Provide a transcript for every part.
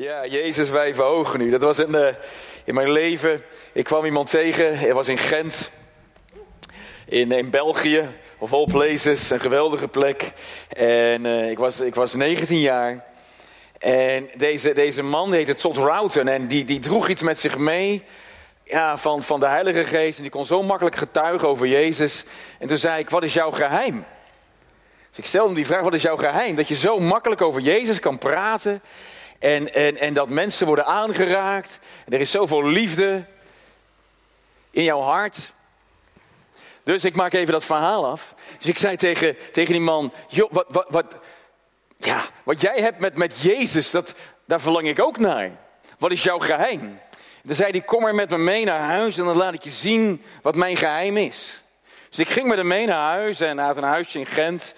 Ja, Jezus, wij verhogen u. Dat was uh, in mijn leven. Ik kwam iemand tegen, hij was in Gent, in, in België, of all places, een geweldige plek. En uh, ik, was, ik was 19 jaar. En deze, deze man heette Todd Routen en die, die droeg iets met zich mee ja, van, van de Heilige Geest. En die kon zo makkelijk getuigen over Jezus. En toen zei ik, wat is jouw geheim? Dus ik stelde hem die vraag, wat is jouw geheim? Dat je zo makkelijk over Jezus kan praten. En, en, en dat mensen worden aangeraakt. En er is zoveel liefde in jouw hart. Dus ik maak even dat verhaal af. Dus ik zei tegen, tegen die man: joh, wat, wat, wat, ja, wat jij hebt met, met Jezus, dat, daar verlang ik ook naar. Wat is jouw geheim? Dan zei hij: Kom maar met me mee naar huis en dan laat ik je zien wat mijn geheim is. Dus ik ging met hem mee naar huis en hij had een huisje in Gent.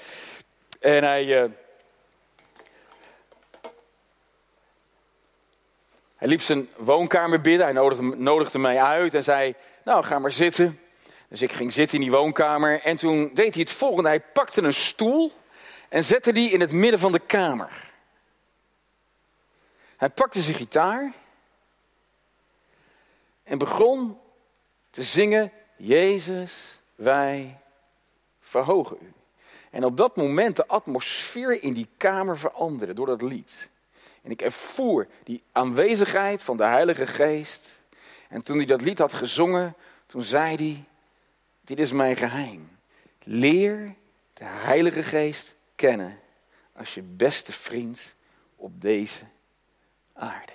En hij. Uh, Hij liep zijn woonkamer binnen, hij nodigde, nodigde, mij uit en zei, nou ga maar zitten. Dus ik ging zitten in die woonkamer en toen deed hij het volgende. Hij pakte een stoel en zette die in het midden van de kamer. Hij pakte zijn gitaar en begon te zingen, Jezus, wij verhogen u. En op dat moment de atmosfeer in die kamer veranderde door dat lied. En ik ervoer die aanwezigheid van de Heilige Geest. En toen hij dat lied had gezongen, toen zei hij, dit is mijn geheim. Leer de Heilige Geest kennen als je beste vriend op deze aarde.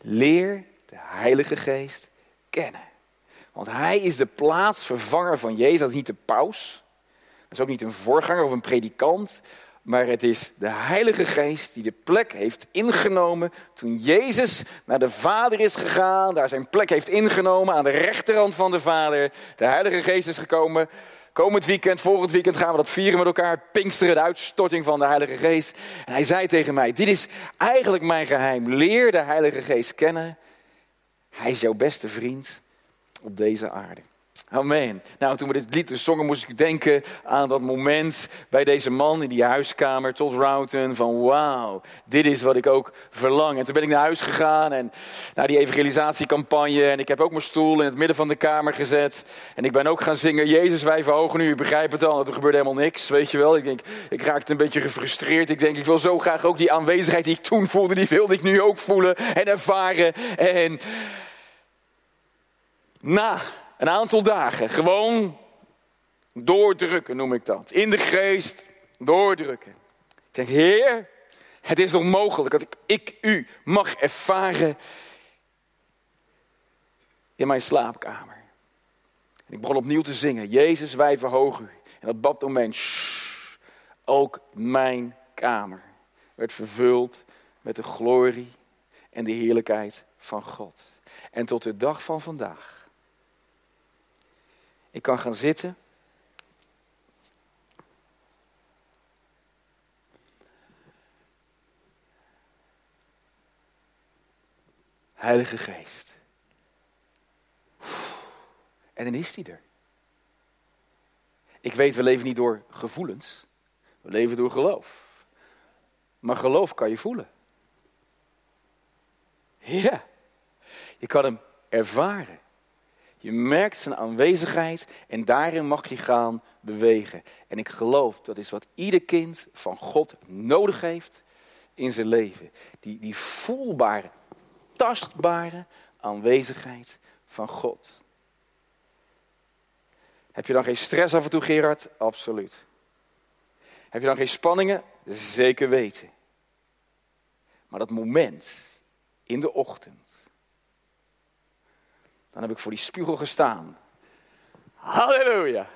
Leer de Heilige Geest kennen. Want Hij is de plaatsvervanger van Jezus. Dat is niet de paus. Dat is ook niet een voorganger of een predikant. Maar het is de Heilige Geest die de plek heeft ingenomen toen Jezus naar de Vader is gegaan, daar zijn plek heeft ingenomen aan de rechterhand van de Vader. De Heilige Geest is gekomen. Komend weekend, volgend weekend gaan we dat vieren met elkaar. Pinksteren, de uitstorting van de Heilige Geest. En hij zei tegen mij, dit is eigenlijk mijn geheim. Leer de Heilige Geest kennen. Hij is jouw beste vriend op deze aarde. Amen. Nou, toen we dit lied dus zongen, moest ik denken aan dat moment bij deze man in die huiskamer, tot Routen, van wauw, dit is wat ik ook verlang. En toen ben ik naar huis gegaan en naar die evangelisatiecampagne en ik heb ook mijn stoel in het midden van de kamer gezet. En ik ben ook gaan zingen, Jezus, wij verhogen nu, u begrijpt het al, er gebeurde helemaal niks, weet je wel. Ik denk, ik raakte een beetje gefrustreerd. Ik denk, ik wil zo graag ook die aanwezigheid die ik toen voelde, die wilde ik nu ook voelen en ervaren. En na een aantal dagen. Gewoon doordrukken noem ik dat. In de geest doordrukken. Ik zeg, Heer, het is nog mogelijk dat ik, ik u mag ervaren in mijn slaapkamer. En ik begon opnieuw te zingen. Jezus, wij verhogen u. En op dat moment, shh, ook mijn kamer werd vervuld met de glorie en de heerlijkheid van God. En tot de dag van vandaag ik kan gaan zitten. Heilige Geest. En dan is hij er. Ik weet, we leven niet door gevoelens. We leven door geloof. Maar geloof kan je voelen. Ja. Je kan hem ervaren. Je merkt zijn aanwezigheid en daarin mag je gaan bewegen. En ik geloof dat is wat ieder kind van God nodig heeft in zijn leven. Die, die voelbare, tastbare aanwezigheid van God. Heb je dan geen stress af en toe, Gerard? Absoluut. Heb je dan geen spanningen? Zeker weten. Maar dat moment in de ochtend dan heb ik voor die spiegel gestaan. Halleluja.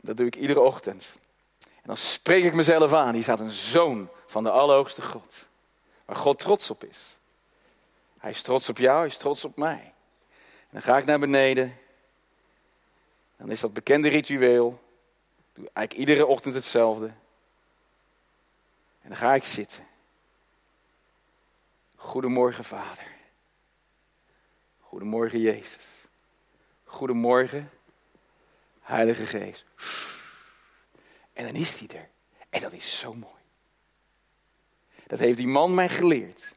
Dat doe ik iedere ochtend. En dan spreek ik mezelf aan. Hier staat een zoon van de Allerhoogste God. Waar God trots op is. Hij is trots op jou, hij is trots op mij. En dan ga ik naar beneden. Dan is dat bekende ritueel. Doe eigenlijk iedere ochtend hetzelfde. En dan ga ik zitten. Goedemorgen, vader. Goedemorgen Jezus. Goedemorgen Heilige Geest. En dan is hij er. En dat is zo mooi. Dat heeft die man mij geleerd.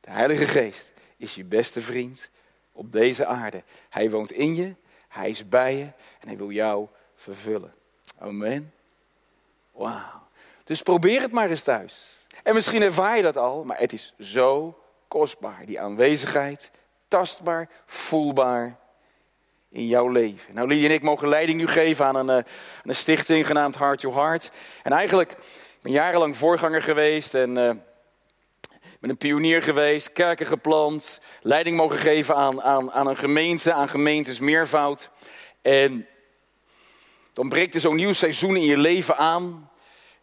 De Heilige Geest is je beste vriend op deze aarde. Hij woont in je, hij is bij je en hij wil jou vervullen. Amen. Wauw. Dus probeer het maar eens thuis. En misschien ervaar je dat al, maar het is zo kostbaar. Die aanwezigheid, tastbaar, voelbaar in jouw leven. Nou, Lie en ik mogen leiding nu geven aan een, eh, een stichting genaamd Heart to Heart. En eigenlijk, ik ben jarenlang voorganger geweest en uh, ben een pionier geweest, kerken geplant, leiding mogen geven aan, aan, aan een gemeente, aan gemeentes meervoud. En dan breekt er zo'n nieuw seizoen in je leven aan.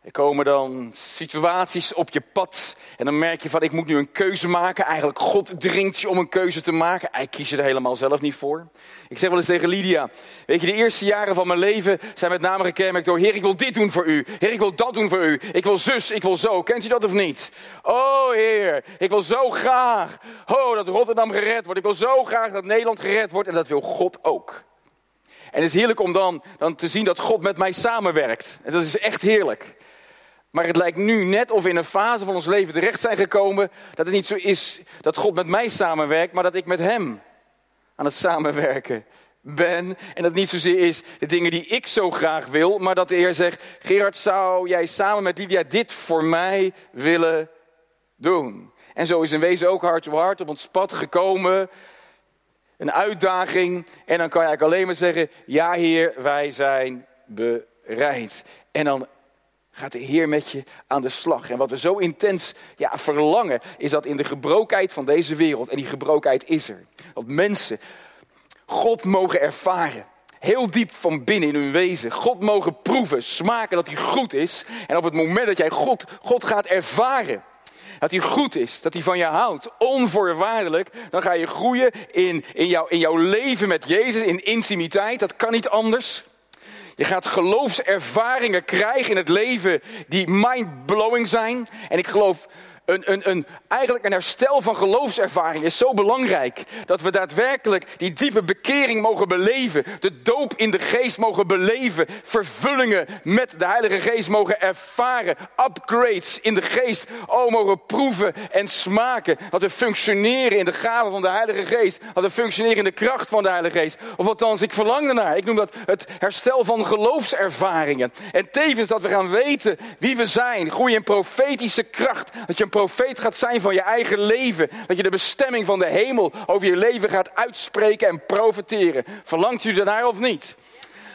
Er komen dan situaties op je pad en dan merk je van ik moet nu een keuze maken. Eigenlijk God dringt je om een keuze te maken. Hij kies je er helemaal zelf niet voor. Ik zeg wel eens tegen Lydia, weet je de eerste jaren van mijn leven zijn met name gekenmerkt door Heer ik wil dit doen voor u. Heer ik wil dat doen voor u. Ik wil zus, ik wil zo. Kent u dat of niet? Oh Heer, ik wil zo graag oh, dat Rotterdam gered wordt. Ik wil zo graag dat Nederland gered wordt en dat wil God ook. En het is heerlijk om dan, dan te zien dat God met mij samenwerkt. En dat is echt heerlijk. Maar het lijkt nu net of we in een fase van ons leven terecht zijn gekomen dat het niet zo is dat God met mij samenwerkt, maar dat ik met Hem aan het samenwerken ben. En dat niet zozeer is de dingen die ik zo graag wil, maar dat de Heer zegt, Gerard, zou jij samen met Lydia dit voor mij willen doen? En zo is in wezen ook hart to hart op ons pad gekomen. Een uitdaging. En dan kan je eigenlijk alleen maar zeggen, ja Heer, wij zijn bereid. En dan gaat de Heer met je aan de slag. En wat we zo intens ja, verlangen, is dat in de gebrokenheid van deze wereld, en die gebrokenheid is er, dat mensen God mogen ervaren. Heel diep van binnen in hun wezen. God mogen proeven, smaken dat hij goed is. En op het moment dat jij God, God gaat ervaren, dat hij goed is, dat hij van je houdt, onvoorwaardelijk, dan ga je groeien in, in, jou, in jouw leven met Jezus, in intimiteit. Dat kan niet anders. Je gaat geloofservaringen krijgen in het leven die mind-blowing zijn. En ik geloof een, een, een, eigenlijk een herstel van geloofservaring is zo belangrijk. Dat we daadwerkelijk die diepe bekering mogen beleven. De doop in de geest mogen beleven. Vervullingen met de Heilige Geest mogen ervaren. Upgrades in de geest. Oh, mogen proeven en smaken. Dat we functioneren in de gaven van de Heilige Geest. Dat we functioneren in de kracht van de Heilige Geest. Of althans, ik verlang ernaar. Ik noem dat het herstel van geloofservaringen. En tevens dat we gaan weten wie we zijn. Groeien in profetische kracht. Dat je profeet gaat zijn van je eigen leven. Dat je de bestemming van de hemel over je leven gaat uitspreken en profeteren. Verlangt u daarnaar of niet?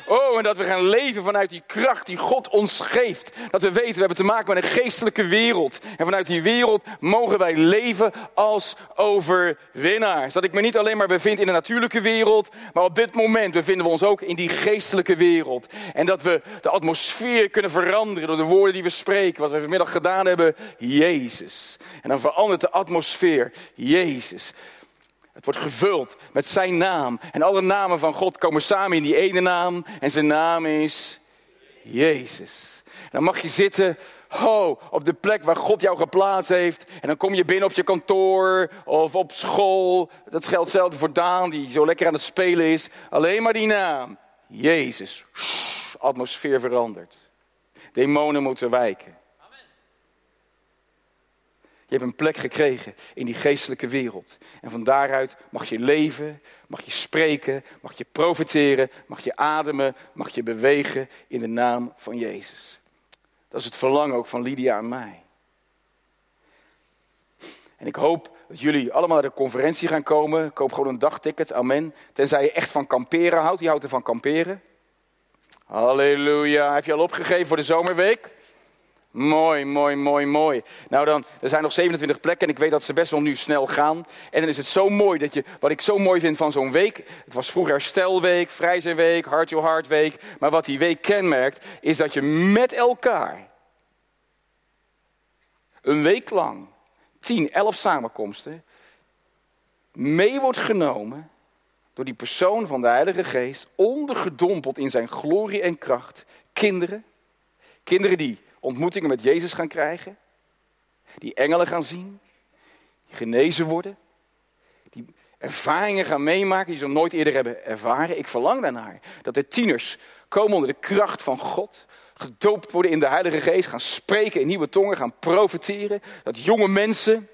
Oh, en dat we gaan leven vanuit die kracht die God ons geeft. Dat we weten, we hebben te maken met een geestelijke wereld. En vanuit die wereld mogen wij leven als overwinnaars. Dat ik me niet alleen maar bevind in de natuurlijke wereld, maar op dit moment bevinden we ons ook in die geestelijke wereld. En dat we de atmosfeer kunnen veranderen door de woorden die we spreken. Wat we vanmiddag gedaan hebben, Jezus. En dan verandert de atmosfeer, Jezus. Het wordt gevuld met zijn naam. En alle namen van God komen samen in die ene naam. En zijn naam is Jezus. dan mag je zitten oh, op de plek waar God jou geplaatst heeft. En dan kom je binnen op je kantoor of op school. Dat geldt zelfs voor Daan, die zo lekker aan het spelen is. Alleen maar die naam. Jezus. atmosfeer verandert. Demonen moeten wijken. Je hebt een plek gekregen in die geestelijke wereld. En van daaruit mag je leven, mag je spreken, mag je profiteren, mag je ademen, mag je bewegen in de naam van Jezus. Dat is het verlangen ook van Lydia en mij. En ik hoop dat jullie allemaal naar de conferentie gaan komen. Koop gewoon een dagticket, amen. Tenzij je echt van kamperen houdt. Die houdt er van kamperen. Halleluja. Heb je al opgegeven voor de zomerweek? Mooi, mooi, mooi, mooi. Nou dan, er zijn nog 27 plekken en ik weet dat ze best wel nu snel gaan. En dan is het zo mooi dat je, wat ik zo mooi vind van zo'n week. Het was vroeger herstelweek, vrijzeerweek, Heart Your Heart week. Maar wat die week kenmerkt, is dat je met elkaar een week lang, 10, 11 samenkomsten, mee wordt genomen door die persoon van de Heilige Geest, ondergedompeld in zijn glorie en kracht. Kinderen, kinderen die ontmoetingen met Jezus gaan krijgen. Die engelen gaan zien. Die genezen worden. Die ervaringen gaan meemaken die ze nog nooit eerder hebben ervaren. Ik verlang daarnaar. Dat de tieners komen onder de kracht van God. Gedoopt worden in de Heilige Geest. Gaan spreken in nieuwe tongen. Gaan profiteren. Dat jonge mensen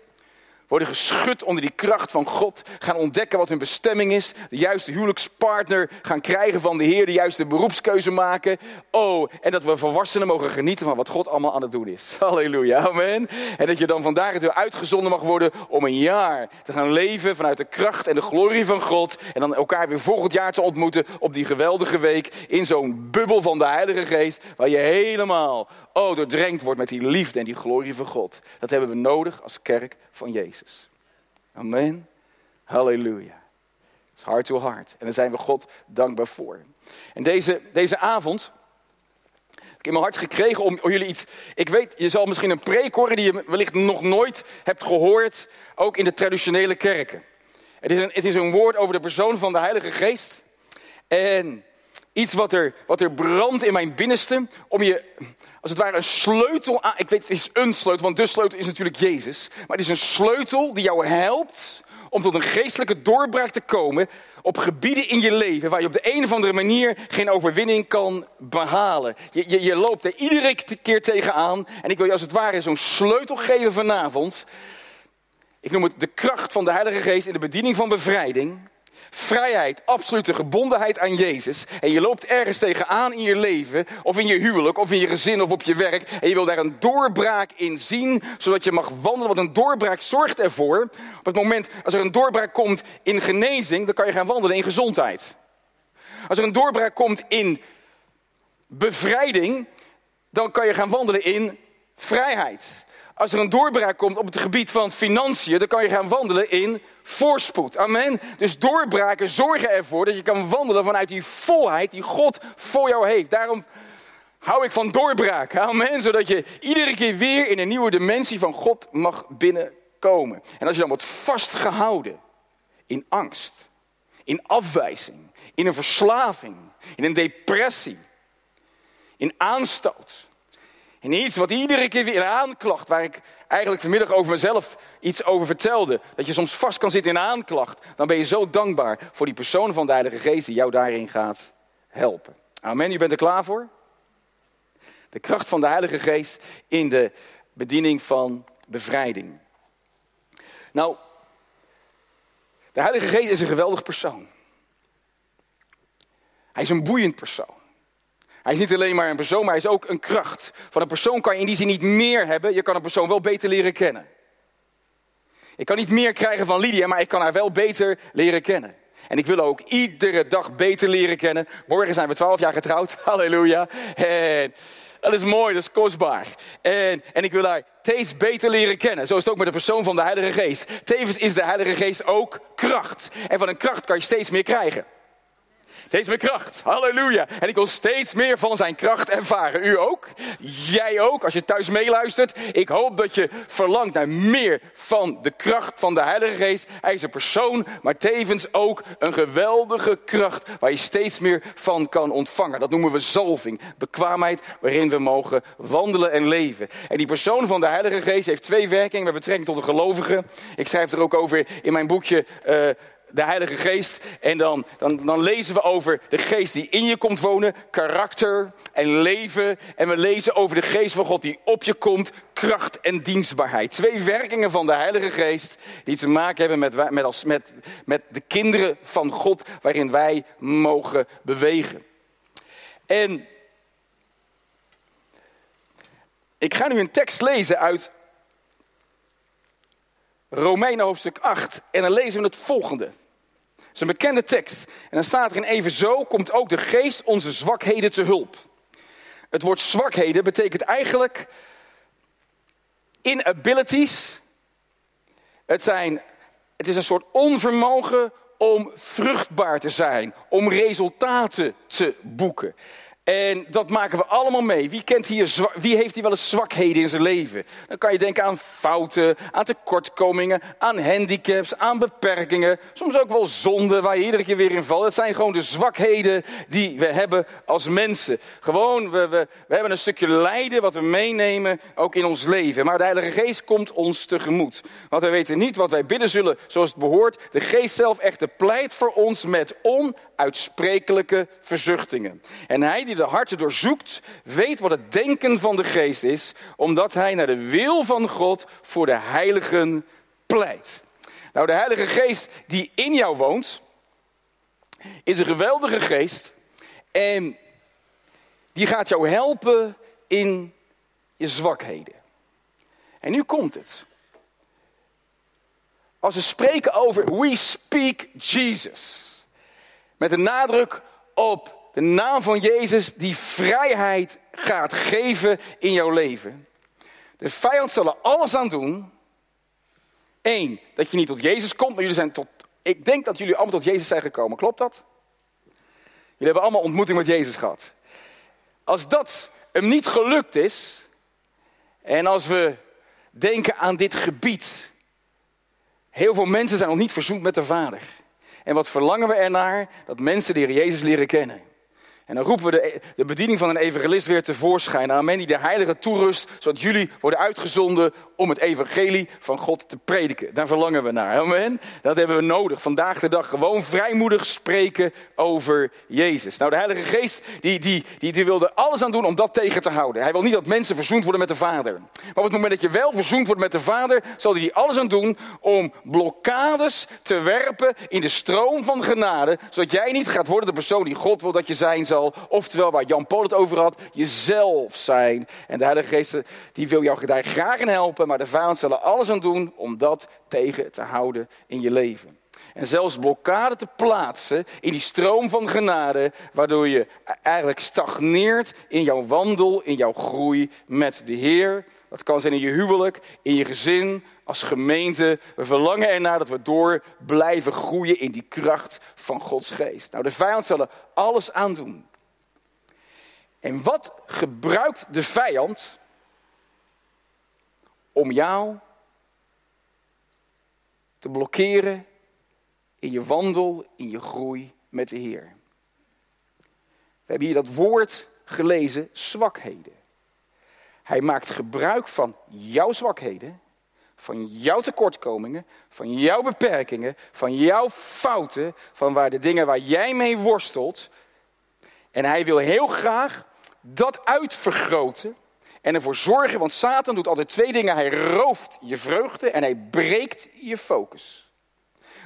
worden geschud onder die kracht van God, gaan ontdekken wat hun bestemming is, de juiste huwelijkspartner gaan krijgen van de Heer, de juiste beroepskeuze maken. Oh, en dat we volwassenen mogen genieten van wat God allemaal aan het doen is. Halleluja, amen. En dat je dan vandaag weer uitgezonden mag worden om een jaar te gaan leven vanuit de kracht en de glorie van God. En dan elkaar weer volgend jaar te ontmoeten op die geweldige week in zo'n bubbel van de Heilige Geest, waar je helemaal, oh, doordrenkt wordt met die liefde en die glorie van God. Dat hebben we nodig als kerk van Jezus. Amen. Halleluja. Het is hard to hard. En daar zijn we God dankbaar voor. En deze, deze avond ik in mijn hart gekregen om, om jullie iets... Ik weet, je zal misschien een preek horen die je wellicht nog nooit hebt gehoord. Ook in de traditionele kerken. Het is een, het is een woord over de persoon van de Heilige Geest. En iets wat er, wat er brandt in mijn binnenste. Om je, als het ware, een sleutel aan. Ik weet, het is een sleutel, want de sleutel is natuurlijk Jezus. Maar het is een sleutel die jou helpt om tot een geestelijke doorbraak te komen op gebieden in je leven waar je op de een of andere manier geen overwinning kan behalen. Je, je, je loopt er iedere keer tegenaan en ik wil je als het ware zo'n sleutel geven vanavond. Ik noem het de kracht van de Heilige Geest in de bediening van bevrijding vrijheid, absolute gebondenheid aan Jezus. En je loopt ergens tegenaan in je leven, of in je huwelijk, of in je gezin, of op je werk. En je wil daar een doorbraak in zien, zodat je mag wandelen. Want een doorbraak zorgt ervoor, op het moment als er een doorbraak komt in genezing, dan kan je gaan wandelen in gezondheid. Als er een doorbraak komt in bevrijding, dan kan je gaan wandelen in vrijheid. Als er een doorbraak komt op het gebied van financiën, dan kan je gaan wandelen in voorspoed. Amen. Dus doorbraken zorgen ervoor dat je kan wandelen vanuit die volheid die God voor jou heeft. Daarom hou ik van doorbraak. Amen. Zodat je iedere keer weer in een nieuwe dimensie van God mag binnenkomen. En als je dan wordt vastgehouden in angst, in afwijzing, in een verslaving, in een depressie, in aanstoot en iets wat iedere keer weer een aanklacht, waar ik eigenlijk vanmiddag over mezelf iets over vertelde. Dat je soms vast kan zitten in aanklacht. Dan ben je zo dankbaar voor die persoon van de Heilige Geest die jou daarin gaat helpen. Amen, u bent er klaar voor? De kracht van de Heilige Geest in de bediening van bevrijding. Nou, de Heilige Geest is een geweldig persoon. Hij is een boeiend persoon. Hij is niet alleen maar een persoon, maar hij is ook een kracht. Van een persoon kan je in die zin niet meer hebben, je kan een persoon wel beter leren kennen. Ik kan niet meer krijgen van Lydia, maar ik kan haar wel beter leren kennen. En ik wil ook iedere dag beter leren kennen. Morgen zijn we twaalf jaar getrouwd, halleluja. En dat is mooi, dat is kostbaar. En, en ik wil haar steeds beter leren kennen. Zo is het ook met de persoon van de Heilige Geest. Tevens is de Heilige Geest ook kracht. En van een kracht kan je steeds meer krijgen. Deze mijn kracht. Halleluja. En ik wil steeds meer van zijn kracht ervaren. U ook? Jij ook, als je thuis meeluistert. Ik hoop dat je verlangt naar meer van de kracht van de Heilige Geest. Hij is een persoon, maar tevens ook een geweldige kracht waar je steeds meer van kan ontvangen. Dat noemen we zalving, bekwaamheid waarin we mogen wandelen en leven. En die persoon van de Heilige Geest heeft twee werkingen met betrekking tot de gelovigen. Ik schrijf er ook over in mijn boekje uh, de Heilige Geest. En dan, dan, dan lezen we over de geest die in je komt wonen, karakter en leven. En we lezen over de geest van God die op je komt, kracht en dienstbaarheid. Twee werkingen van de Heilige Geest die te maken hebben met, met, als, met, met de kinderen van God waarin wij mogen bewegen. En ik ga nu een tekst lezen uit Romeinen hoofdstuk 8 en dan lezen we het volgende. Is een bekende tekst. En dan staat er in even zo komt ook de geest onze zwakheden te hulp. Het woord zwakheden betekent eigenlijk inabilities. Het, zijn, het is een soort onvermogen om vruchtbaar te zijn, om resultaten te boeken. En dat maken we allemaal mee. Wie, kent hier, wie heeft hier wel eens zwakheden in zijn leven? Dan kan je denken aan fouten, aan tekortkomingen, aan handicaps, aan beperkingen. Soms ook wel zonden waar je iedere keer weer in valt. Het zijn gewoon de zwakheden die we hebben als mensen. Gewoon, we, we, we hebben een stukje lijden wat we meenemen, ook in ons leven. Maar de Heilige Geest komt ons tegemoet. Want wij weten niet wat wij bidden zullen zoals het behoort. De Geest zelf echter pleit voor ons met onuitsprekelijke verzuchtingen. En hij die de harten doorzoekt, weet wat het denken van de geest is, omdat hij naar de wil van God voor de heiligen pleit. Nou, de Heilige Geest die in jou woont, is een geweldige geest. En die gaat jou helpen in je zwakheden. En nu komt het. Als we spreken over we speak Jesus. Met een nadruk op de naam van Jezus die vrijheid gaat geven in jouw leven. De vijand zal er alles aan doen. Eén, dat je niet tot Jezus komt, maar jullie zijn tot. Ik denk dat jullie allemaal tot Jezus zijn gekomen. Klopt dat? Jullie hebben allemaal ontmoeting met Jezus gehad. Als dat hem niet gelukt is, en als we denken aan dit gebied, heel veel mensen zijn nog niet verzoend met de Vader. En wat verlangen we ernaar? Dat mensen de Heer Jezus leren kennen. En dan roepen we de, de bediening van een evangelist weer tevoorschijn. Amen, die de heilige toerust, zodat jullie worden uitgezonden om het evangelie van God te prediken. Daar verlangen we naar. Amen. Dat hebben we nodig. Vandaag de dag gewoon vrijmoedig spreken over Jezus. Nou, de Heilige Geest, die, die, die, die wilde alles aan doen om dat tegen te houden. Hij wil niet dat mensen verzoend worden met de Vader. Maar op het moment dat je wel verzoend wordt met de Vader, zal hij alles aan doen om blokkades te werpen in de stroom van genade. Zodat jij niet gaat worden de persoon die God wil dat je zijn Oftewel, waar Jan Paul het over had, jezelf zijn. En de Heilige Geest die wil jou daar graag in helpen, maar de vijand zal er alles aan doen om dat tegen te houden in je leven. En zelfs blokkade te plaatsen in die stroom van genade, waardoor je eigenlijk stagneert in jouw wandel, in jouw groei met de Heer. Dat kan zijn in je huwelijk, in je gezin, als gemeente. We verlangen ernaar dat we door blijven groeien in die kracht van Gods geest. Nou, de vijand zal er alles aan doen en wat gebruikt de vijand om jou te blokkeren in je wandel, in je groei met de Heer? We hebben hier dat woord gelezen, zwakheden. Hij maakt gebruik van jouw zwakheden, van jouw tekortkomingen, van jouw beperkingen, van jouw fouten, van waar de dingen waar jij mee worstelt. En hij wil heel graag dat uitvergroten en ervoor zorgen, want Satan doet altijd twee dingen. Hij rooft je vreugde en hij breekt je focus.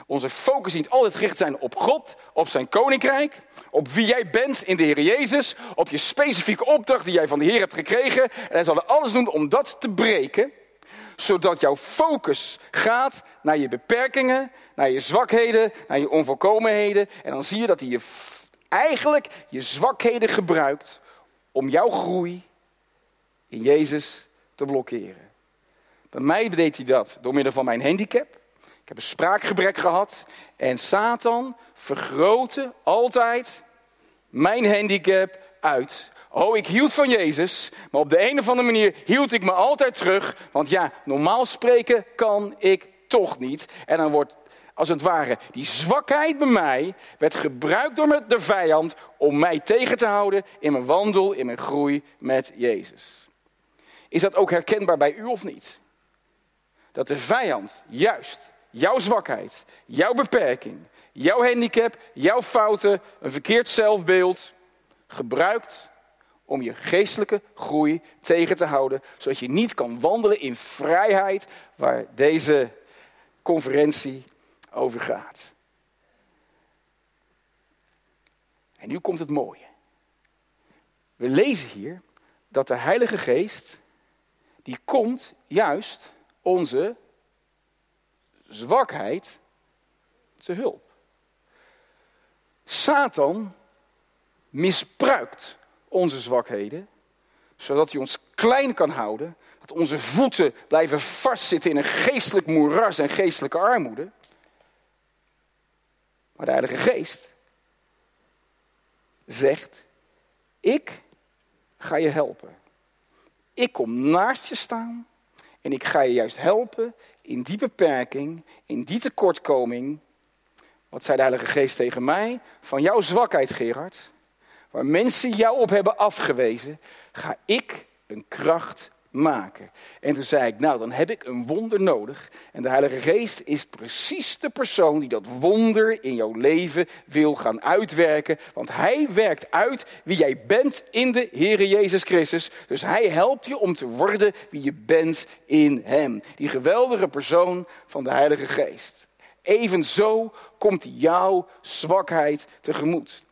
Onze focus dient altijd gericht zijn op God, op zijn koninkrijk, op wie jij bent in de Heer Jezus, op je specifieke opdracht die jij van de Heer hebt gekregen. En hij zal er alles doen om dat te breken, zodat jouw focus gaat naar je beperkingen, naar je zwakheden, naar je onvolkomenheden. En dan zie je dat hij je eigenlijk je zwakheden gebruikt om jouw groei in Jezus te blokkeren. Bij mij deed hij dat door middel van mijn handicap. Ik heb een spraakgebrek gehad. En Satan vergrootte altijd mijn handicap uit. Oh, ik hield van Jezus, maar op de een of andere manier hield ik me altijd terug. Want ja, normaal spreken kan ik toch niet. En dan wordt als het ware, die zwakheid bij mij werd gebruikt door de vijand om mij tegen te houden in mijn wandel, in mijn groei met Jezus. Is dat ook herkenbaar bij u of niet? Dat de vijand juist jouw zwakheid, jouw beperking, jouw handicap, jouw fouten, een verkeerd zelfbeeld gebruikt om je geestelijke groei tegen te houden, zodat je niet kan wandelen in vrijheid waar deze conferentie over gaat. En nu komt het mooie. We lezen hier dat de Heilige Geest, die komt juist onze zwakheid te hulp. Satan misbruikt onze zwakheden, zodat hij ons klein kan houden, dat onze voeten blijven vastzitten in een geestelijk moeras en geestelijke armoede. Maar de Heilige Geest zegt: Ik ga je helpen. Ik kom naast je staan en ik ga je juist helpen in die beperking, in die tekortkoming. Wat zei de Heilige Geest tegen mij? Van jouw zwakheid, Gerard, waar mensen jou op hebben afgewezen, ga ik een kracht maken. En toen zei ik, nou dan heb ik een wonder nodig. En de Heilige Geest is precies de persoon die dat wonder in jouw leven wil gaan uitwerken. Want Hij werkt uit wie jij bent in de Heere Jezus Christus. Dus Hij helpt je om te worden wie je bent in Hem. Die geweldige persoon van de Heilige Geest. Evenzo komt jouw zwakheid tegemoet.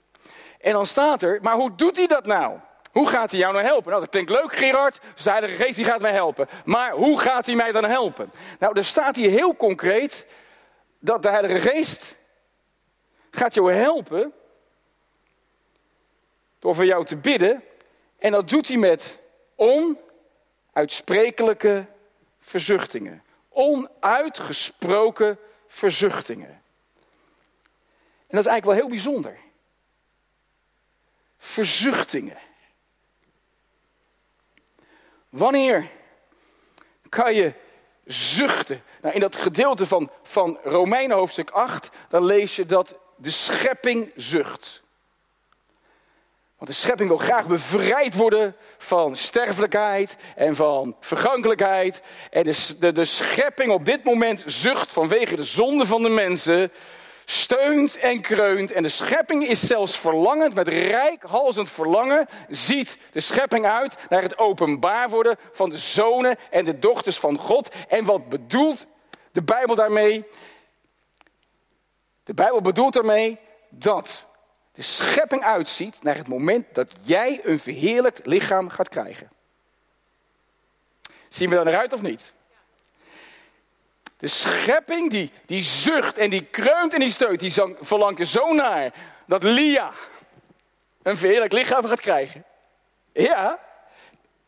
En dan staat er, maar hoe doet hij dat nou? Hoe gaat hij jou nou helpen? Nou, dat klinkt leuk, Gerard. Dus de Heilige Geest die gaat mij helpen. Maar hoe gaat hij mij dan helpen? Nou, er staat hier heel concreet dat de Heilige Geest gaat jou helpen door voor jou te bidden. En dat doet hij met onuitsprekelijke verzuchtingen. Onuitgesproken verzuchtingen. En dat is eigenlijk wel heel bijzonder. Verzuchtingen. Wanneer kan je zuchten? Nou, in dat gedeelte van, van Romeinen hoofdstuk 8, dan lees je dat de schepping zucht. Want de schepping wil graag bevrijd worden van sterfelijkheid en van vergankelijkheid. En de, de, de schepping op dit moment zucht vanwege de zonde van de mensen steunt en kreunt. En de schepping is zelfs verlangend, met rijkhalzend verlangen, ziet de schepping uit naar het openbaar worden van de zonen en de dochters van God. En wat bedoelt de Bijbel daarmee? De Bijbel bedoelt daarmee dat de schepping uitziet naar het moment dat jij een verheerlijkt lichaam gaat krijgen. Zien we daar naar uit of niet? De schepping die, die zucht en die kreunt en die steunt, die verlangt er zo naar dat Lia een verheerlijk lichaam gaat krijgen. Ja,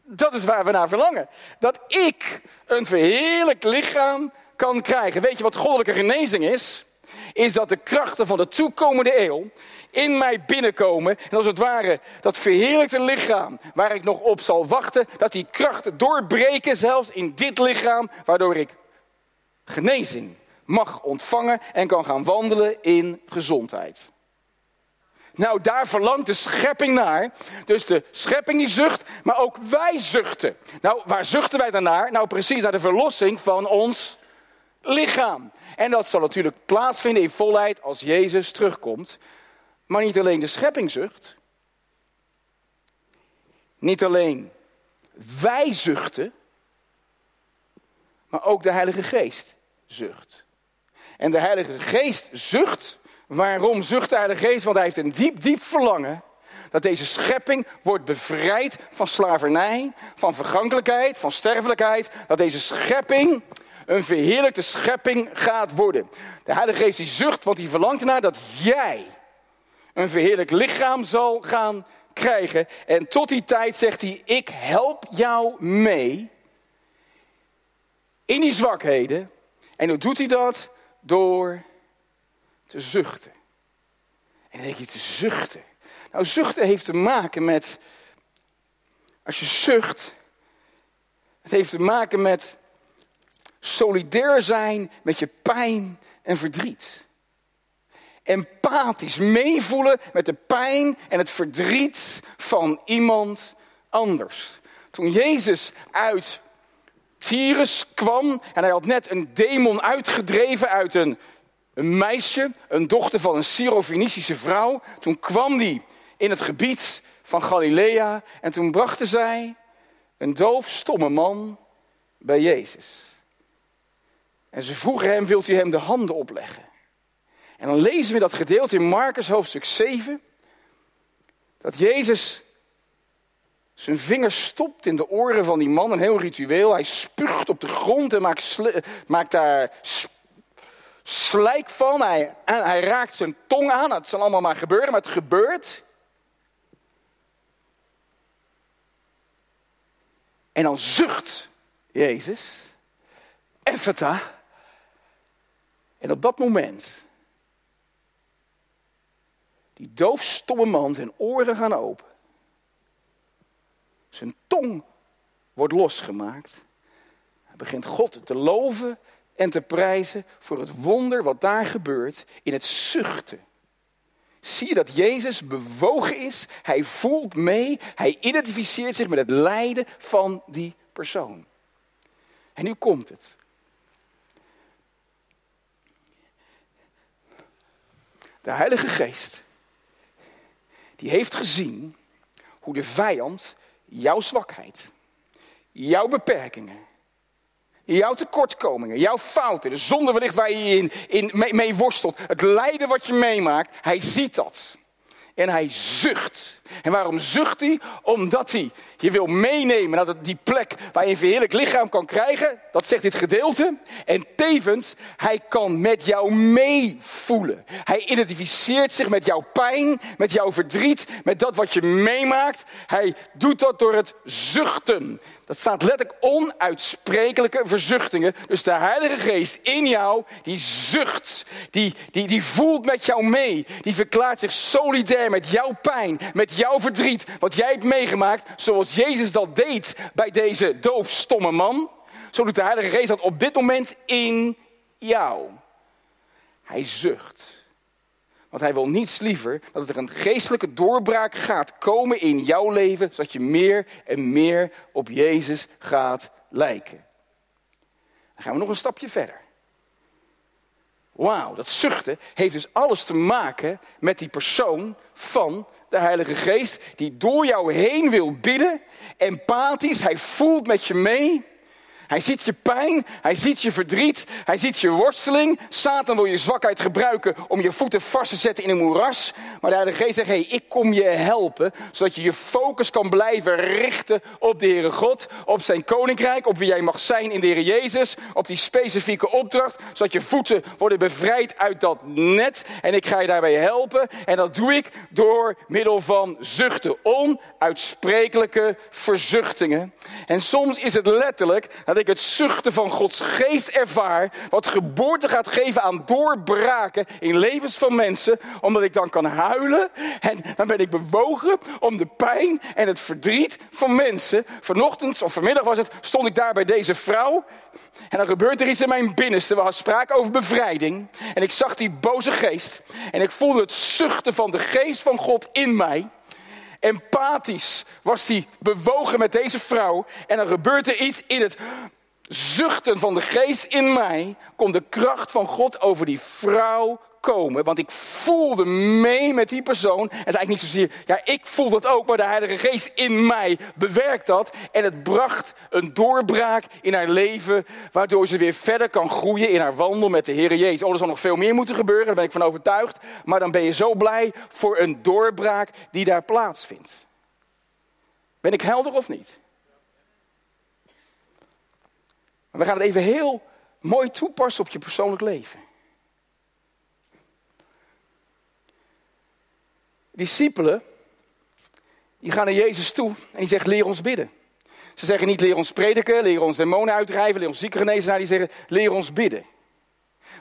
dat is waar we naar verlangen. Dat ik een verheerlijk lichaam kan krijgen. Weet je wat goddelijke genezing is? Is dat de krachten van de toekomende eeuw in mij binnenkomen. En als het ware dat verheerlijkte lichaam waar ik nog op zal wachten, dat die krachten doorbreken zelfs in dit lichaam, waardoor ik genezing mag ontvangen en kan gaan wandelen in gezondheid. Nou, daar verlangt de schepping naar. Dus de schepping die zucht, maar ook wij zuchten. Nou, waar zuchten wij dan naar? Nou, precies naar de verlossing van ons lichaam. En dat zal natuurlijk plaatsvinden in volheid als Jezus terugkomt. Maar niet alleen de schepping zucht. Niet alleen wij zuchten. Maar ook de Heilige Geest zucht. En de Heilige Geest zucht. Waarom zucht de Heilige Geest? Want hij heeft een diep, diep verlangen dat deze schepping wordt bevrijd van slavernij, van vergankelijkheid, van sterfelijkheid. Dat deze schepping een verheerlijkte schepping gaat worden. De Heilige Geest die zucht, want hij verlangt ernaar dat jij een verheerlijk lichaam zal gaan krijgen. En tot die tijd zegt hij, ik help jou mee in die zwakheden en hoe doet hij dat? Door te zuchten. En dan denk je te zuchten. Nou, zuchten heeft te maken met. Als je zucht. Het heeft te maken met solidair zijn met je pijn en verdriet. Empathisch meevoelen met de pijn en het verdriet van iemand anders. Toen Jezus uit Cyrus kwam en hij had net een demon uitgedreven uit een, een meisje, een dochter van een Syro-Fenicische vrouw. Toen kwam die in het gebied van Galilea en toen brachten zij een doof, stomme man bij Jezus. En ze vroegen hem, wilt u hem de handen opleggen? En dan lezen we dat gedeelte in Marcus hoofdstuk 7, dat Jezus zijn vinger stopt in de oren van die man, een heel ritueel. Hij spuugt op de grond en maakt, maakt daar slijk van. Hij, hij raakt zijn tong aan. Het zal allemaal maar gebeuren, maar het gebeurt. En dan zucht Jezus, Effeta. En op dat moment, die doofstomme man, zijn oren gaan open. Zijn tong wordt losgemaakt. Hij begint God te loven en te prijzen voor het wonder wat daar gebeurt in het zuchten. Zie je dat Jezus bewogen is? Hij voelt mee, hij identificeert zich met het lijden van die persoon. En nu komt het. De Heilige Geest, die heeft gezien hoe de vijand jouw zwakheid, jouw beperkingen, jouw tekortkomingen, jouw fouten, de zonde wellicht waar je in, in mee, mee worstelt, het lijden wat je meemaakt, hij ziet dat. En hij zucht. En waarom zucht hij? Omdat hij je wil meenemen naar die plek waar je een verheerlijk lichaam kan krijgen. Dat zegt dit gedeelte. En tevens, hij kan met jou meevoelen. Hij identificeert zich met jouw pijn, met jouw verdriet, met dat wat je meemaakt. Hij doet dat door het zuchten. Dat staat letterlijk onuitsprekelijke verzuchtingen. Dus de Heilige Geest in jou, die zucht, die, die, die voelt met jou mee. Die verklaart zich solidair met jouw pijn, met jouw verdriet, wat jij hebt meegemaakt. Zoals Jezus dat deed bij deze doofstomme man. Zo doet de Heilige Geest dat op dit moment in jou. Hij zucht. Want hij wil niets liever dat er een geestelijke doorbraak gaat komen in jouw leven, zodat je meer en meer op Jezus gaat lijken. Dan gaan we nog een stapje verder. Wauw, dat zuchten heeft dus alles te maken met die persoon van de Heilige Geest, die door jou heen wil bidden, empathisch, hij voelt met je mee. Hij ziet je pijn, hij ziet je verdriet, hij ziet je worsteling. Satan wil je zwakheid gebruiken om je voeten vast te zetten in een moeras. Maar de Heilige Geest zegt, hey, ik kom je helpen, zodat je je focus kan blijven richten op de Heere God, op zijn koninkrijk, op wie jij mag zijn in de Heer Jezus, op die specifieke opdracht, zodat je voeten worden bevrijd uit dat net. En ik ga je daarbij helpen. En dat doe ik door middel van zuchten, onuitsprekelijke verzuchtingen. En soms is het letterlijk dat ik het zuchten van Gods geest ervaar, wat geboorte gaat geven aan doorbraken in levens van mensen, omdat ik dan kan huilen en dan ben ik bewogen om de pijn en het verdriet van mensen. Vanochtend of vanmiddag was het, stond ik daar bij deze vrouw en dan gebeurt er iets in mijn binnenste. We hadden sprake over bevrijding. En ik zag die boze geest. En ik voelde het zuchten van de geest van God in mij. Empathisch was hij bewogen met deze vrouw. En er iets in het zuchten van de geest in mij. Komt de kracht van God over die vrouw komen. Want ik voelde mee met die persoon. En het is eigenlijk niet zozeer, ja, ik voel dat ook, maar de Heilige Geest in mij bewerkt dat. En het bracht een doorbraak in haar leven, waardoor ze weer verder kan groeien in haar wandel met de Heer Jezus. Oh, er zal nog veel meer moeten gebeuren, daar ben ik van overtuigd. Maar dan ben je zo blij voor een doorbraak die daar plaatsvindt. Ben ik helder of niet? we gaan het even heel mooi toepassen op je persoonlijk leven. Discipelen, die gaan naar Jezus toe en die zeggen, leer ons bidden. Ze zeggen niet, leer ons prediken, leer ons demonen uitdrijven, leer ons zieken genezen. Die zeggen, leer ons bidden.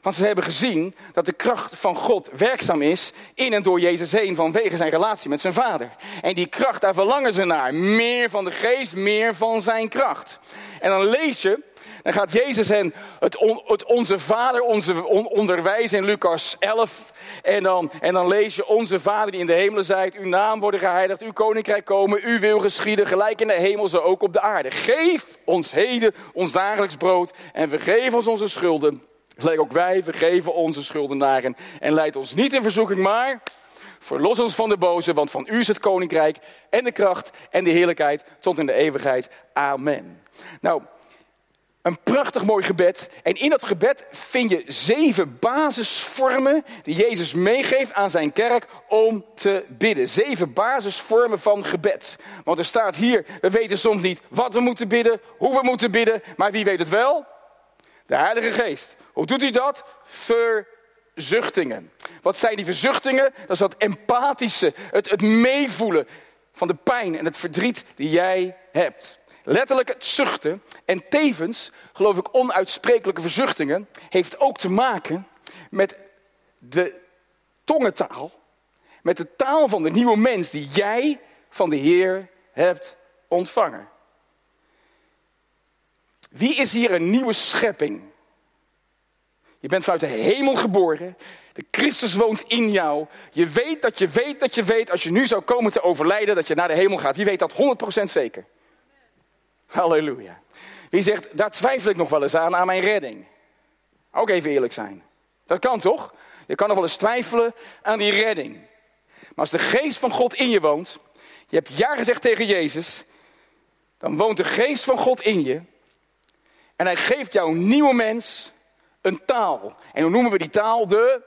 Want ze hebben gezien dat de kracht van God werkzaam is in en door Jezus heen vanwege zijn relatie met zijn vader. En die kracht, daar verlangen ze naar. Meer van de geest, meer van zijn kracht. En dan lees je dan gaat Jezus hen het, het onze Vader onze onderwijzen in Lucas 11. En dan, en dan lees je onze Vader die in de hemelen zijt. Uw naam worden geheiligd, uw koninkrijk komen, uw wil geschieden. Gelijk in de hemel, zo ook op de aarde. Geef ons heden ons dagelijks brood. En vergeef ons onze schulden. Gelijk ook wij vergeven onze schuldenaren. En leid ons niet in verzoeking, maar... Verlos ons van de boze, want van u is het koninkrijk en de kracht en de heerlijkheid tot in de eeuwigheid. Amen. Nou, een prachtig mooi gebed. En in dat gebed vind je zeven basisvormen die Jezus meegeeft aan zijn kerk om te bidden. Zeven basisvormen van gebed. Want er staat hier, we weten soms niet wat we moeten bidden, hoe we moeten bidden, maar wie weet het wel? De Heilige Geest. Hoe doet hij dat? Verzuchtingen. Wat zijn die verzuchtingen? Dat is dat empathische, het, het meevoelen van de pijn en het verdriet die jij hebt. Letterlijk het zuchten en tevens, geloof ik, onuitsprekelijke verzuchtingen, heeft ook te maken met de tongentaal, met de taal van de nieuwe mens die jij van de Heer hebt ontvangen. Wie is hier een nieuwe schepping? Je bent vanuit de hemel geboren. De Christus woont in jou. Je weet dat je weet dat je weet, als je nu zou komen te overlijden, dat je naar de hemel gaat. Wie weet dat 100% zeker? Halleluja. Wie zegt, daar twijfel ik nog wel eens aan, aan mijn redding. Ook even eerlijk zijn. Dat kan toch? Je kan nog wel eens twijfelen aan die redding. Maar als de geest van God in je woont, je hebt ja gezegd tegen Jezus, dan woont de geest van God in je. En hij geeft jou een nieuwe mens een taal. En hoe noemen we die taal? De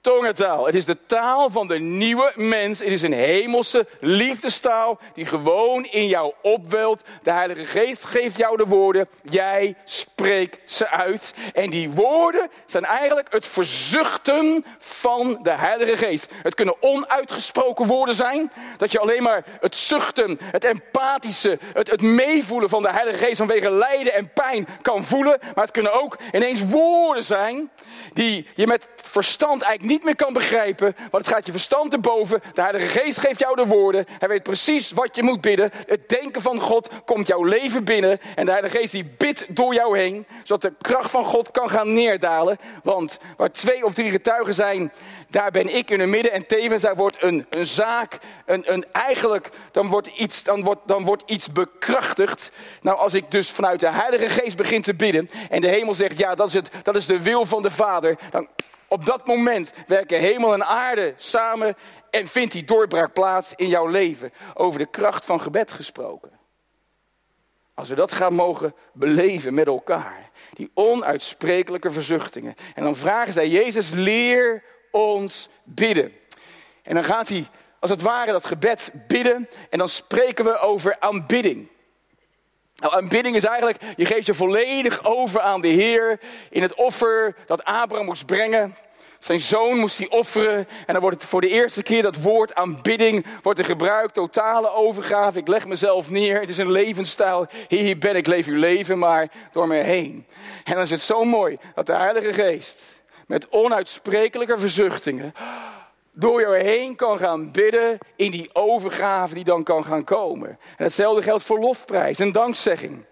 tongentaal. Het is de taal van de nieuwe mens. Het is een hemelse liefdestaal die gewoon in jou opwelt. De Heilige Geest geeft jou de woorden. Jij spreekt ze uit. En die woorden zijn eigenlijk het verzuchten van de Heilige Geest. Het kunnen onuitgesproken woorden zijn. Dat je alleen maar het zuchten, het empathische, het, het meevoelen van de Heilige Geest vanwege lijden en pijn kan voelen. Maar het kunnen ook ineens woorden zijn die je met verstand eigenlijk niet meer kan begrijpen, want het gaat je verstand te boven. De Heilige Geest geeft jou de woorden. Hij weet precies wat je moet bidden. Het denken van God komt jouw leven binnen. En de Heilige Geest die bidt door jou heen, zodat de kracht van God kan gaan neerdalen. Want waar twee of drie getuigen zijn, daar ben ik in het midden. En tevens daar wordt een, een zaak, een, een, eigenlijk, dan wordt, iets, dan, wordt, dan wordt iets bekrachtigd. Nou, als ik dus vanuit de Heilige Geest begin te bidden en de hemel zegt, ja, dat is, het, dat is de wil van de Vader, dan op dat moment werken hemel en aarde samen en vindt die doorbraak plaats in jouw leven. Over de kracht van gebed gesproken. Als we dat gaan mogen beleven met elkaar. Die onuitsprekelijke verzuchtingen. En dan vragen zij Jezus, leer ons bidden. En dan gaat hij als het ware dat gebed bidden. En dan spreken we over aanbidding. Nou, aanbidding is eigenlijk, je geeft je volledig over aan de Heer in het offer dat Abraham moest brengen. Zijn zoon moest hij offeren en dan wordt het voor de eerste keer dat woord aanbidding wordt gebruikt. Totale overgave, ik leg mezelf neer. Het is een levensstijl. Hier ben ik, leef uw leven maar door me heen. En dan is het zo mooi dat de Heilige Geest met onuitsprekelijke verzuchtingen door jou heen kan gaan bidden in die overgave die dan kan gaan komen. En hetzelfde geldt voor lofprijs en dankzegging.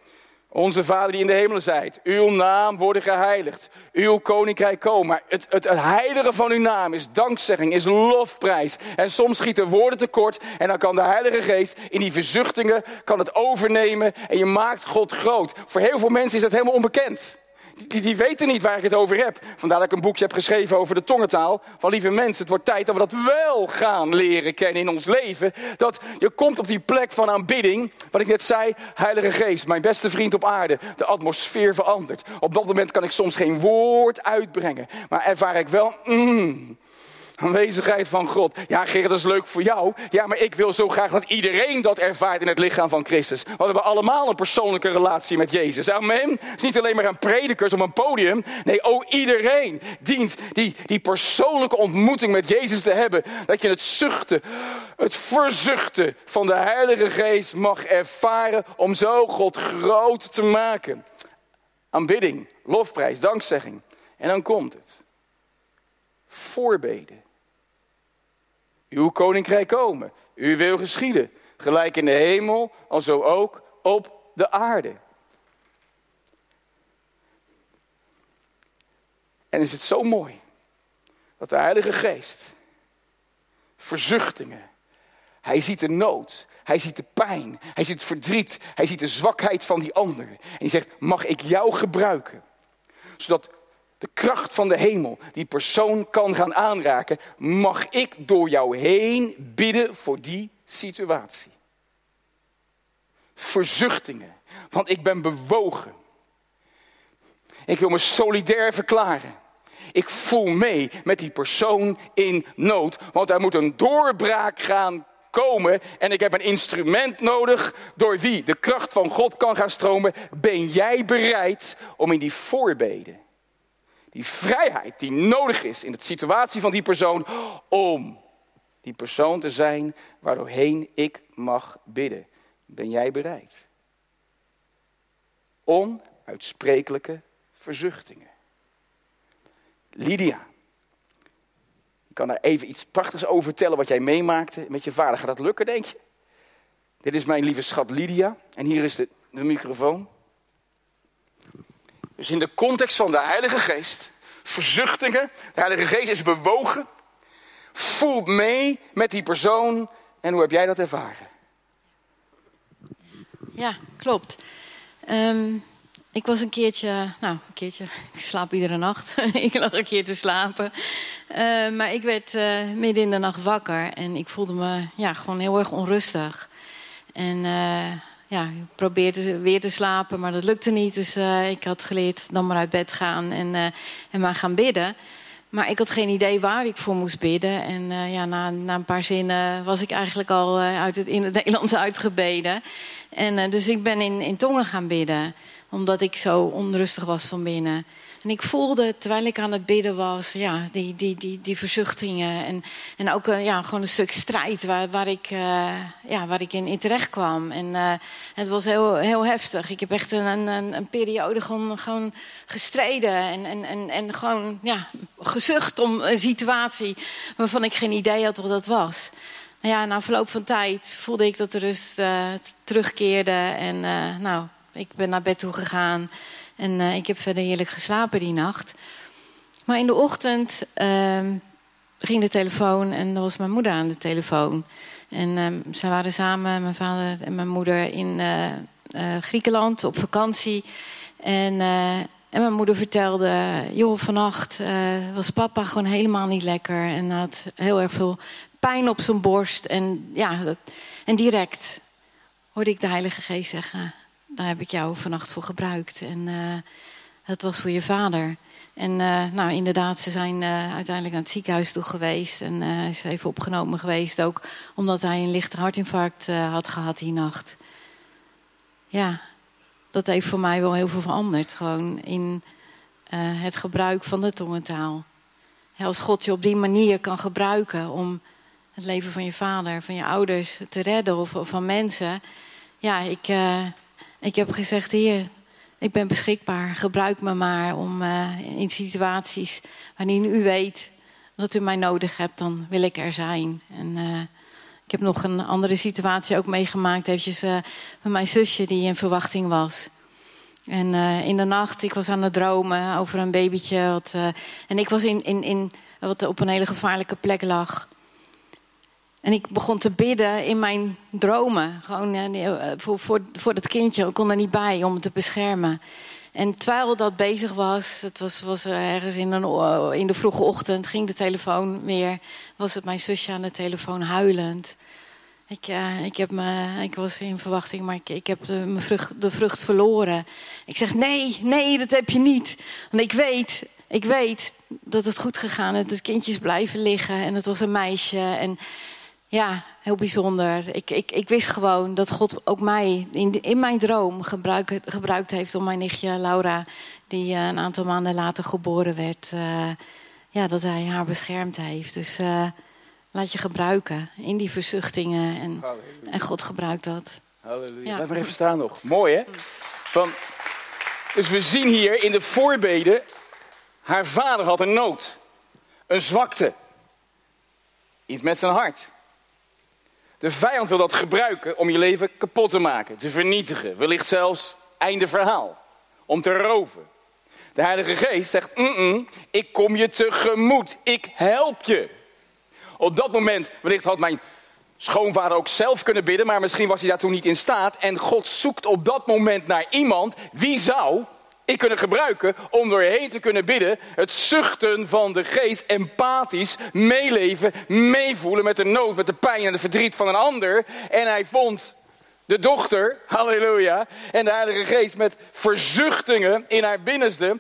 Onze Vader die in de hemelen zijt, uw naam worden geheiligd, uw koninkrijk komen. Maar het, het, het heilige van uw naam is dankzegging, is lofprijs. En soms schieten woorden tekort en dan kan de Heilige Geest in die verzuchtingen kan het overnemen en je maakt God groot. Voor heel veel mensen is dat helemaal onbekend die, die weten niet waar ik het over heb. Vandaar dat ik een boekje heb geschreven over de tongentaal. Van lieve mensen, het wordt tijd dat we dat wel gaan leren kennen in ons leven. Dat je komt op die plek van aanbidding. Wat ik net zei, Heilige Geest, mijn beste vriend op aarde. De atmosfeer verandert. Op dat moment kan ik soms geen woord uitbrengen. Maar ervaar ik wel, mm, Aanwezigheid van God. Ja, Gerrit, dat is leuk voor jou. Ja, maar ik wil zo graag dat iedereen dat ervaart in het lichaam van Christus. Want we hebben allemaal een persoonlijke relatie met Jezus. Amen. Het is niet alleen maar een predikers op een podium. Nee, ook iedereen dient die, die persoonlijke ontmoeting met Jezus te hebben. Dat je het zuchten, het verzuchten van de Heilige Geest mag ervaren om zo God groot te maken. Aanbidding, lofprijs, dankzegging. En dan komt het. Voorbeden. Uw koninkrijk komen. Uw wil geschieden. Gelijk in de hemel, al zo ook op de aarde. En is het zo mooi dat de Heilige Geest verzuchtingen, hij ziet de nood, hij ziet de pijn, hij ziet het verdriet, hij ziet de zwakheid van die ander. En hij zegt, mag ik jou gebruiken? Zodat de kracht van de hemel die persoon kan gaan aanraken, mag ik door jou heen bidden voor die situatie. Verzuchtingen, want ik ben bewogen. Ik wil me solidair verklaren. Ik voel mee met die persoon in nood, want er moet een doorbraak gaan komen en ik heb een instrument nodig door wie de kracht van God kan gaan stromen. Ben jij bereid om in die voorbeden die vrijheid die nodig is in de situatie van die persoon om die persoon te zijn waardoorheen ik mag bidden. Ben jij bereid? Onuitsprekelijke verzuchtingen. Lydia. Ik kan daar even iets prachtigs over vertellen wat jij meemaakte met je vader. Gaat dat lukken, denk je? Dit is mijn lieve schat Lydia. En hier is de, de microfoon. Dus in de context van de Heilige Geest, verzuchtingen, de Heilige Geest is bewogen, voelt mee met die persoon. En hoe heb jij dat ervaren? Ja, klopt. Ehm, ik was een keertje, nou, een keertje, ik slaap iedere nacht. ik lag een keer te slapen. Uh, maar ik werd uh, midden in de nacht wakker en ik voelde me ja, gewoon heel erg onrustig. En uh, ja, ik probeerde weer te slapen, maar dat lukte niet. Dus ik had geleerd dan maar uit bed gaan en, en maar gaan bidden. Maar ik had geen idee waar ik voor moest bidden. En uh, ja, na, na, een paar zinnen was ik eigenlijk al uit het, in het Nederlands uitgebeden. En dus ik ben in, in tongen gaan bidden, omdat ik zo onrustig was van binnen. En ik voelde, terwijl ik aan het bidden was, ja, die, die, die, die verzuchtingen. En, en ook uh, ja, gewoon een stuk strijd waar, waar, ik, uh, ja, waar ik in, terecht kwam. En uh, het was heel, heel heftig. Ik heb echt een, een, een periode gewoon, gewoon gestreden. En, en, en, en gewoon ja, gezucht om een situatie waarvan ik geen idee had wat dat was. Nou ja, na verloop van tijd voelde ik dat de rust terugkeerde. En nou, ik ben naar bed toe gegaan. En uh, ik heb verder heerlijk geslapen die nacht. Maar in de ochtend uh, ging de telefoon en er was mijn moeder aan de telefoon. En uh, ze waren samen, mijn vader en mijn moeder, in uh, Griekenland op vakantie. En, en mijn moeder vertelde, joh, vannacht was papa gewoon helemaal niet lekker. En had heel erg veel pijn op zijn borst. En, ja, en direct hoorde ik de Heilige Geest zeggen daar heb ik jou vannacht voor gebruikt. En uh, dat was voor je vader. En uh, nou, inderdaad, ze zijn uh, uiteindelijk naar het ziekenhuis toe geweest. En hij is even opgenomen geweest ook, omdat hij een lichte hartinfarct had gehad die nacht. Ja, dat heeft voor mij wel heel veel veranderd. Gewoon in het gebruik van de tongentaal. als God je op die manier kan gebruiken om het leven van je vader, van je ouders te redden of, of van mensen. Ja, ik ik heb gezegd, heer, ik ben beschikbaar. Gebruik me maar om uh, in situaties wanneer u weet dat u mij nodig hebt, dan wil ik er zijn. En uh, ik heb nog een andere situatie ook meegemaakt, eventjes uh, met mijn zusje die in verwachting was. En in de nacht, ik was aan het dromen over een babytje. Wat, en ik was in, in, in, wat op een hele gevaarlijke plek lag. En ik begon te bidden in mijn dromen. Gewoon eh, voor, voor, voor dat kindje. Ik kon er niet bij om het te beschermen. En terwijl dat bezig was, het was, was ergens in, een, in de vroege ochtend, ging de telefoon weer. Was het mijn zusje aan de telefoon huilend. Ik, uh, ik, heb me, ik was in verwachting, maar ik, ik heb de, mijn vrucht, de vrucht verloren. Ik zeg: Nee, nee, dat heb je niet. Want ik weet, ik weet dat het goed gegaan is. Dat kindjes blijven liggen en het was een meisje. En ja, heel bijzonder. Ik, ik, ik wist gewoon dat God ook mij in, in mijn droom gebruik, gebruikt heeft om mijn nichtje Laura, die uh, een aantal maanden later geboren werd, uh, ja, dat hij haar beschermd heeft. Dus uh, laat je gebruiken in die verzuchtingen en, en God gebruikt dat. Halleluja. Ja. Blijf maar even staan nog. Mooi hè? Van, dus we zien hier in de voorbeden, haar vader had een nood, een zwakte, iets met zijn hart. De vijand wil dat gebruiken om je leven kapot te maken, te vernietigen. Wellicht zelfs einde verhaal. Om te roven. De Heilige Geest zegt: Ik kom je tegemoet. Ik help je. Op dat moment, wellicht had mijn schoonvader ook zelf kunnen bidden, maar misschien was hij daartoe niet in staat. En God zoekt op dat moment naar iemand. Wie zou ik kunnen gebruiken om doorheen te kunnen bidden. Het zuchten van de geest, empathisch meeleven, meevoelen met de nood, met de pijn en de verdriet van een ander. En hij vond de dochter, halleluja, en de Heilige Geest met verzuchtingen in haar binnenste.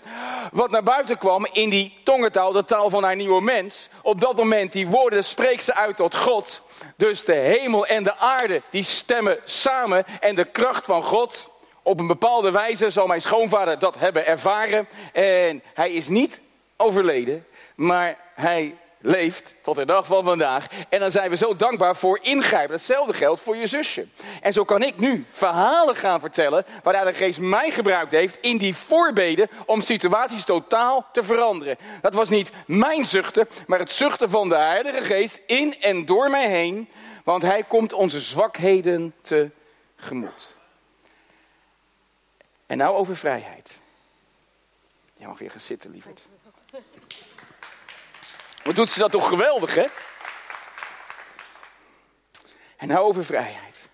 Wat naar buiten kwam in die tongentaal, de taal van haar nieuwe mens. Op dat moment, die woorden spreekt ze uit tot God. Dus de hemel en de aarde, die stemmen samen. En de kracht van God op een bepaalde wijze zal mijn schoonvader dat hebben ervaren. En hij is niet overleden, maar hij leeft tot de dag van vandaag. En dan zijn we zo dankbaar voor ingrijpen. Hetzelfde geldt voor je zusje. En zo kan ik nu verhalen gaan vertellen waar de geest mij gebruikt heeft in die voorbeden om situaties totaal te veranderen. Dat was niet mijn zuchten, maar het zuchten van de Heilige Geest in en door mij heen. Want hij komt onze zwakheden tegemoet. En nou over vrijheid. Je mag weer gaan zitten, lieverd. Wat doet ze dat toch geweldig, hè? En nou over vrijheid.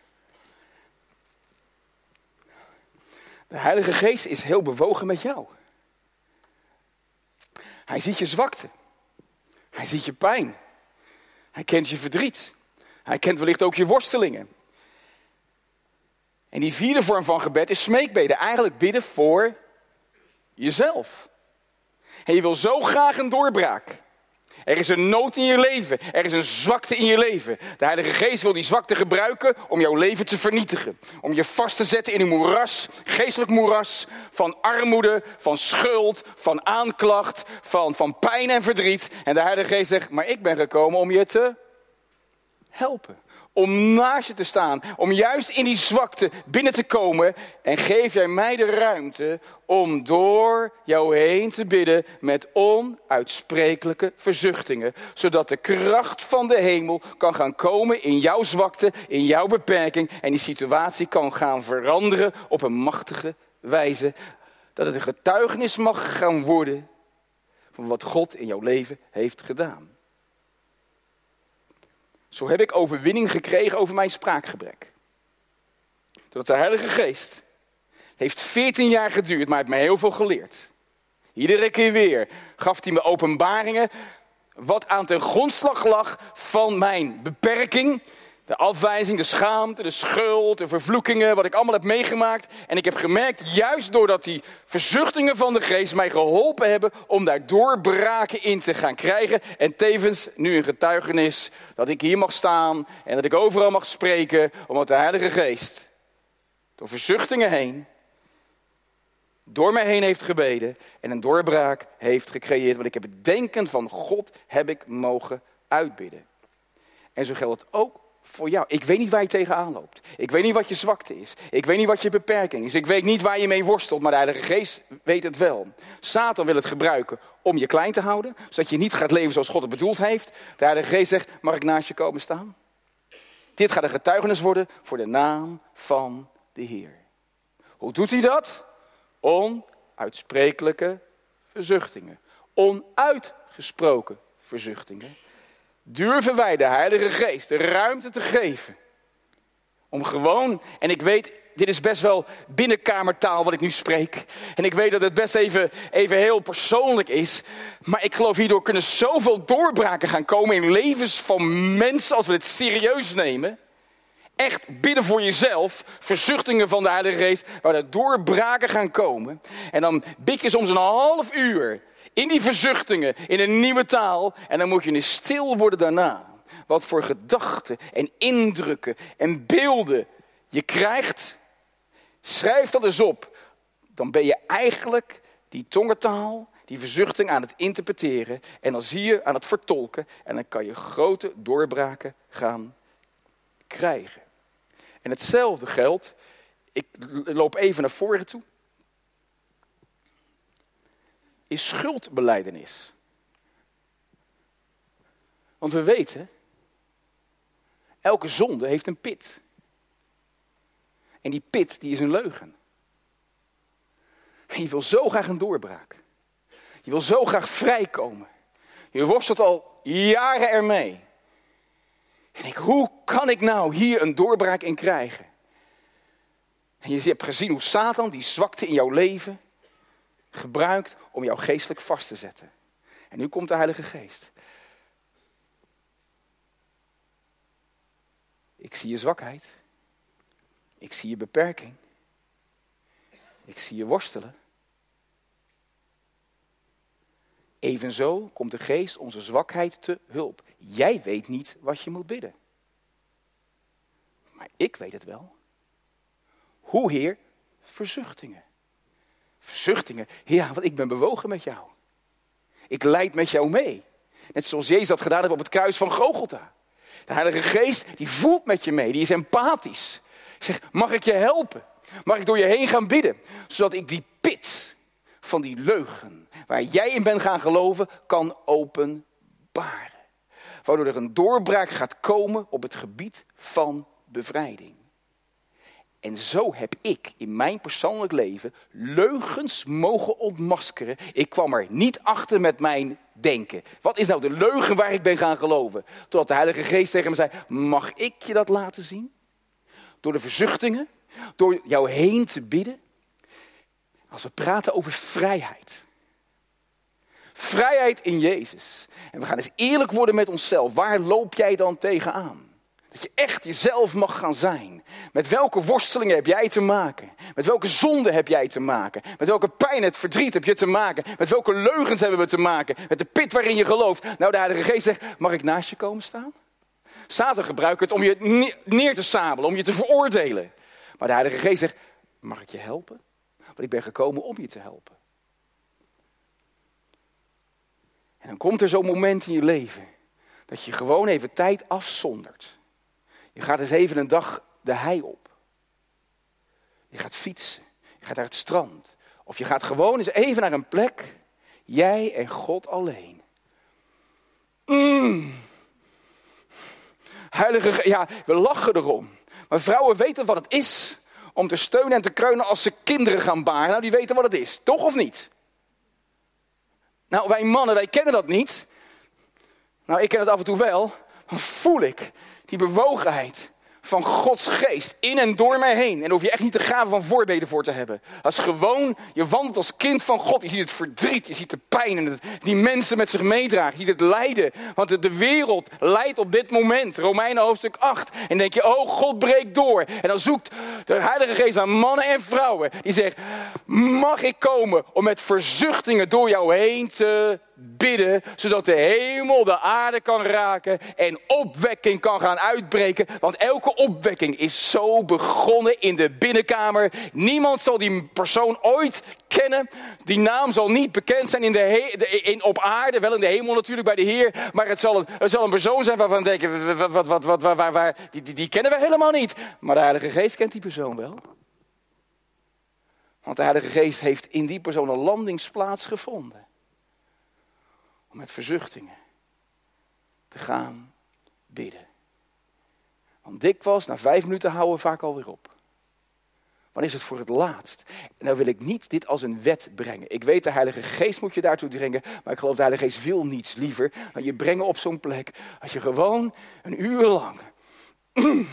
De Heilige Geest is heel bewogen met jou. Hij ziet je zwakte. Hij ziet je pijn. Hij kent je verdriet. Hij kent wellicht ook je worstelingen. En die vierde vorm van gebed is smeekbeden. Eigenlijk bidden voor jezelf. En je wil zo graag een doorbraak. Er is een nood in je leven. Er is een zwakte in je leven. De Heilige Geest wil die zwakte gebruiken om jouw leven te vernietigen. Om je vast te zetten in een moeras, geestelijk moeras van armoede, van schuld, van aanklacht, van, van pijn en verdriet. En de Heilige Geest zegt, maar ik ben gekomen om je te helpen om naast je te staan, om juist in die zwakte binnen te komen. En geef jij mij de ruimte om door jou heen te bidden met onuitsprekelijke verzuchtingen. Zodat de kracht van de hemel kan gaan komen in jouw zwakte, in jouw beperking. En die situatie kan gaan veranderen op een machtige wijze. Dat het een getuigenis mag gaan worden van wat God in jouw leven heeft gedaan. Zo heb ik overwinning gekregen over mijn spraakgebrek. Doordat de Heilige Geest heeft 14 jaar geduurd, maar heeft mij heel veel geleerd. Iedere keer weer gaf hij me openbaringen wat aan ten grondslag lag van mijn beperking, de afwijzing, de schaamte, de schuld, de vervloekingen, wat ik allemaal heb meegemaakt. En ik heb gemerkt, juist doordat die verzuchtingen van de geest mij geholpen hebben om daar doorbraken in te gaan krijgen. En tevens nu een getuigenis dat ik hier mag staan en dat ik overal mag spreken, omdat de Heilige Geest door verzuchtingen heen door mij heen heeft gebeden en een doorbraak heeft gecreëerd. Want ik heb het denken van God heb ik mogen uitbidden. En zo geldt het ook voor jou. Ik weet niet waar je tegenaan loopt. Ik weet niet wat je zwakte is. Ik weet niet wat je beperking is. Ik weet niet waar je mee worstelt, maar de Heilige Geest weet het wel. Satan wil het gebruiken om je klein te houden, zodat je niet gaat leven zoals God het bedoeld heeft. De Heilige Geest zegt, mag ik naast je komen staan? Dit gaat een getuigenis worden voor de naam van de Heer. Hoe doet hij dat? Onuitsprekelijke verzuchtingen. Onuitgesproken verzuchtingen durven wij de Heilige Geest de ruimte te geven. Om gewoon, en ik weet, dit is best wel binnenkamertaal wat ik nu spreek. En ik weet dat het best even, even heel persoonlijk is. Maar ik geloof hierdoor kunnen zoveel doorbraken gaan komen in levens van mensen als we het serieus nemen. Echt bidden voor jezelf, verzuchtingen van de Heilige Geest, waar er doorbraken gaan komen. En dan bid je soms een half uur in die verzuchtingen, in een nieuwe taal. En dan moet je eens stil worden daarna. Wat voor gedachten en indrukken en beelden je krijgt. Schrijf dat eens op. Dan ben je eigenlijk die tongentaal, die verzuchting aan het interpreteren. En dan zie je aan het vertolken. En dan kan je grote doorbraken gaan krijgen. En hetzelfde geldt. Ik loop even naar voren toe is schuldbeleidenis. Want we weten, elke zonde heeft een pit. En die pit, die is een leugen. En je wil zo graag een doorbraak. Je wil zo graag vrijkomen. Je worstelt al jaren ermee. En ik, hoe kan ik nou hier een doorbraak in krijgen? En je hebt gezien hoe Satan die zwakte in jouw leven gebruikt om jou geestelijk vast te zetten. En nu komt de Heilige Geest. Ik zie je zwakheid. Ik zie je beperking. Ik zie je worstelen. Evenzo komt de geest onze zwakheid te hulp. Jij weet niet wat je moet bidden. Maar ik weet het wel. Hoe, Heer? Verzuchtingen. Verzuchtingen. Ja, want ik ben bewogen met jou. Ik leid met jou mee. Net zoals Jezus dat gedaan heeft op het kruis van Gogolta. De Heilige Geest, die voelt met je mee. Die is empathisch. Zeg, mag ik je helpen? Mag ik door je heen gaan bidden? Zodat ik die pit van die leugen, waar jij in bent gaan geloven, kan openbaren. Waardoor er een doorbraak gaat komen op het gebied van bevrijding. En zo heb ik in mijn persoonlijk leven leugens mogen ontmaskeren. Ik kwam er niet achter met mijn denken. Wat is nou de leugen waar ik ben gaan geloven? Totdat de Heilige Geest tegen me zei: Mag ik je dat laten zien? Door de verzuchtingen, door jou heen te bidden. Als we praten over vrijheid. Vrijheid in Jezus. En we gaan eens eerlijk worden met onszelf. Waar loop jij dan tegenaan? Dat je echt jezelf mag gaan zijn. Met welke worstelingen heb jij te maken? Met welke zonde heb jij te maken? Met welke pijn, het verdriet heb je te maken? Met welke leugens hebben we te maken? Met de pit waarin je gelooft. Nou, de Heilige Geest zegt, mag ik naast je komen staan? Satan gebruikt het om je neer te sabelen, om je te veroordelen. Maar de Heilige Geest zegt, mag ik je helpen? Want ik ben gekomen om je te helpen. En dan komt er zo'n moment in je leven dat je gewoon even tijd afzondert. Je gaat eens even een dag de hei op. Je gaat fietsen. Je gaat naar het strand. Of je gaat gewoon eens even naar een plek. Jij en God alleen. Mm. Heilige, ja, we lachen erom. Maar vrouwen weten wat het is om te steunen en te kreunen als ze kinderen gaan baren. Nou, die weten wat het is. Toch of niet? Nou, wij mannen, wij kennen dat niet. Nou, ik ken het af en toe wel. Dan voel ik die bewogenheid van Gods geest in en door mij heen. En daar hoef je echt niet de gave van voorbeden voor te hebben. Als gewoon, je wandelt als kind van God. Je ziet het verdriet, je ziet de pijn en die mensen met zich meedragen. Je ziet het lijden. Want de wereld leidt op dit moment. Romeinen hoofdstuk 8. En denk je, oh God breekt door. En dan zoekt de Heilige Geest aan mannen en vrouwen. Die zegt, mag ik komen om met verzuchtingen door jou heen te bidden, zodat de hemel de aarde kan raken en opwekking kan gaan uitbreken. Want elke opwekking is zo begonnen in de binnenkamer. Niemand zal die persoon ooit kennen. Die naam zal niet bekend zijn in de in, op aarde, wel in de hemel natuurlijk bij de Heer. Maar het zal een, het zal een persoon zijn waarvan we denken, wat, wat, wat, wat, waar, waar, waar, die, die, die kennen we helemaal niet. Maar de Heilige Geest kent die persoon wel. Want de Heilige Geest heeft in die persoon een landingsplaats gevonden met verzuchtingen te gaan bidden. Want dikwijls, na vijf minuten houden we vaak alweer op. Wanneer is het voor het laatst? En dan wil ik niet dit als een wet brengen. Ik weet, de Heilige Geest moet je daartoe dringen. Maar ik geloof, de Heilige Geest wil niets liever dan je brengen op zo'n plek. Als je gewoon een uur lang.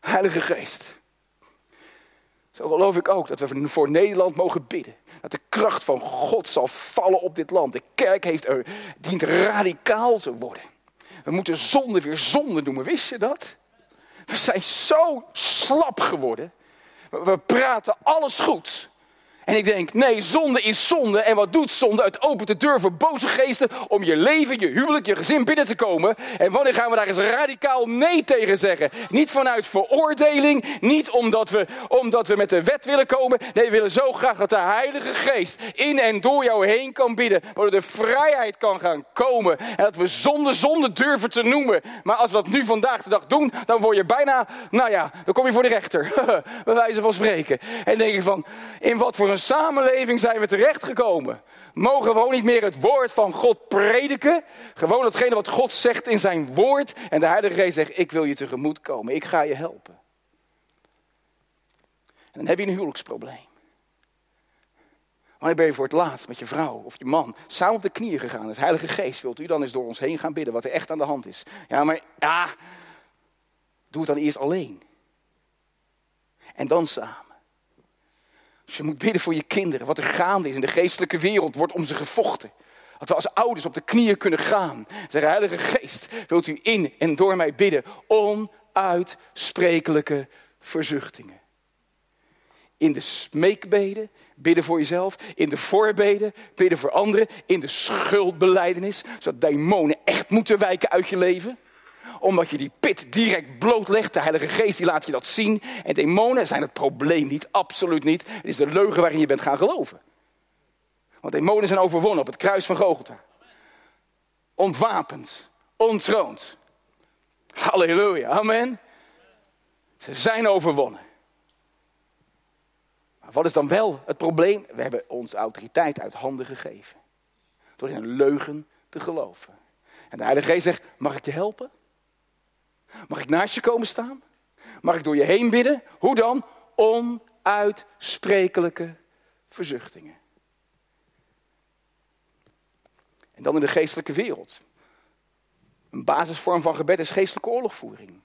Heilige Geest. Zo geloof ik ook dat we voor Nederland mogen bidden. Dat de kracht van God zal vallen op dit land. De kerk heeft er, dient radicaal te worden. We moeten zonde weer zonde noemen, wist je dat? We zijn zo slap geworden. We praten alles goed. En ik denk, nee, zonde is zonde. En wat doet zonde? Het opent de deur voor boze geesten om je leven, je huwelijk, je gezin binnen te komen. En wanneer gaan we daar eens radicaal nee tegen zeggen? Niet vanuit veroordeling, niet omdat we, omdat we met de wet willen komen. Nee, we willen zo graag dat de Heilige Geest in en door jou heen kan bidden. Waardoor de vrijheid kan gaan komen. En dat we zonde zonde durven te noemen. Maar als we dat nu vandaag de dag doen, dan word je bijna, nou ja, dan kom je voor de rechter. Bij wijze van spreken. En denk je van, in wat voor een samenleving zijn we terechtgekomen. Mogen we ook niet meer het woord van God prediken? Gewoon datgene wat God zegt in zijn woord. En de Heilige Geest zegt, ik wil je tegemoet komen. Ik ga je helpen. En dan heb je een huwelijksprobleem. Wanneer ben je voor het laatst met je vrouw of je man samen op de knieën gegaan? Het Heilige Geest wilt u dan eens door ons heen gaan bidden wat er echt aan de hand is. Ja, maar ja, doe het dan eerst alleen. En dan samen. Je moet bidden voor je kinderen. Wat er gaande is in de geestelijke wereld wordt om ze gevochten. Dat we als ouders op de knieën kunnen gaan. Zeg, Heilige Geest, wilt u in en door mij bidden? Onuitsprekelijke verzuchtingen. In de smeekbeden, bidden voor jezelf. In de voorbeden, bidden voor anderen. In de schuldbeleidenis, zodat demonen echt moeten wijken uit je leven omdat je die pit direct blootlegt. De Heilige Geest die laat je dat zien. En demonen zijn het probleem niet, absoluut niet. Het is de leugen waarin je bent gaan geloven. Want demonen zijn overwonnen op het kruis van Gogolta. Ontwapend, ontroond. Halleluja, amen. Ze zijn overwonnen. Maar wat is dan wel het probleem? We hebben onze autoriteit uit handen gegeven. Door in een leugen te geloven. En de Heilige Geest zegt, mag ik je helpen? Mag ik naast je komen staan? Mag ik door je heen bidden? Hoe dan? Onuitsprekelijke verzuchtingen. En dan in de geestelijke wereld. Een basisvorm van gebed is geestelijke oorlogvoering.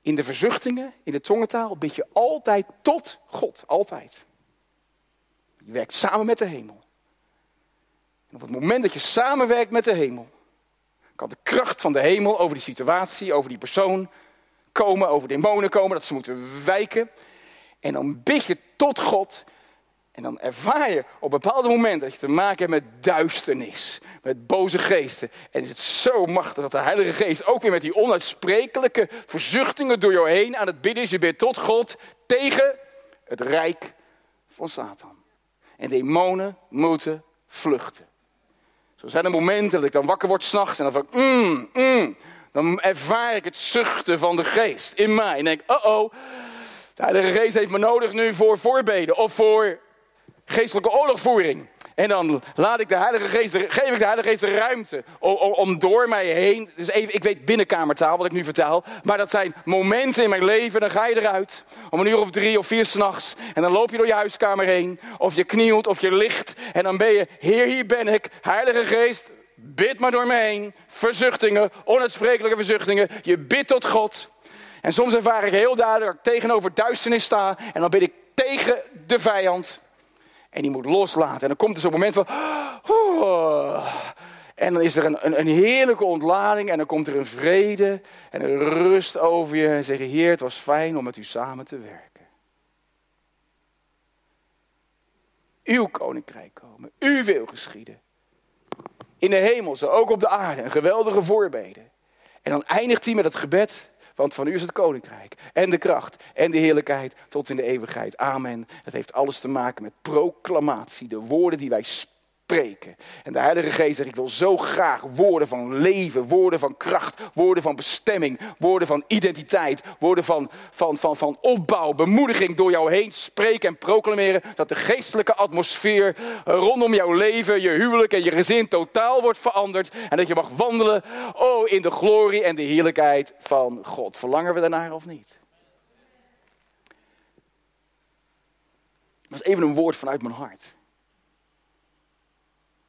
In de verzuchtingen, in de tongentaal, bid je altijd tot God. Altijd. Je werkt samen met de hemel. En op het moment dat je samenwerkt met de hemel, kan de kracht van de hemel over die situatie, over die persoon komen, over demonen komen, dat ze moeten wijken. En dan bid je tot God. En dan ervaar je op bepaalde momenten dat je te maken hebt met duisternis, met boze geesten. En is het zo machtig dat de Heilige Geest ook weer met die onuitsprekelijke verzuchtingen door jou heen aan het bidden is. Je bidt tot God tegen het rijk van Satan. En demonen moeten vluchten. Zo zijn er momenten dat ik dan wakker word s'nachts en dan van, mm, mm, dan ervaar ik het zuchten van de geest in mij. En denk, oh oh, de Geest heeft me nodig nu voor voorbeden of voor geestelijke oorlogvoering. En dan laat ik de Heilige Geest, geef ik de Heilige Geest de ruimte om, door mij heen. Dus even, ik weet binnenkamertaal wat ik nu vertel. Maar dat zijn momenten in mijn leven. Dan ga je eruit. Om een uur of drie of vier s'nachts. En dan loop je door je huiskamer heen. Of je knielt of je ligt. En dan ben je, Heer, hier ben ik. Heilige Geest, bid maar door me heen. Verzuchtingen, onuitsprekelijke verzuchtingen. Je bidt tot God. En soms ervaar ik heel duidelijk dat ik tegenover duisternis sta. En dan bid ik tegen de vijand. En die moet loslaten. En dan komt er zo'n moment van. Oh. En dan is er een, een, een, heerlijke ontlading. En dan komt er een vrede en een rust over je. En zeggen: Heer, het was fijn om met u samen te werken. Uw koninkrijk komen. Uw wil geschieden. In de hemel, zo ook op de aarde. Een geweldige voorbeden. En dan eindigt hij met het gebed. Want van u is het koninkrijk en de kracht en de heerlijkheid tot in de eeuwigheid. Amen. Het heeft alles te maken met proclamatie, de woorden die wij spreken. En de Heilige Geest zegt, ik wil zo graag woorden van leven, woorden van kracht, woorden van bestemming, woorden van identiteit, woorden van, van, van, van opbouw, bemoediging door jou heen spreken en proclameren. Dat de geestelijke atmosfeer rondom jouw leven, je huwelijk en je gezin totaal wordt veranderd. En dat je mag wandelen, oh, in de glorie en de heerlijkheid van God. Verlangen we daarnaar of niet? Dat is even een woord vanuit mijn hart.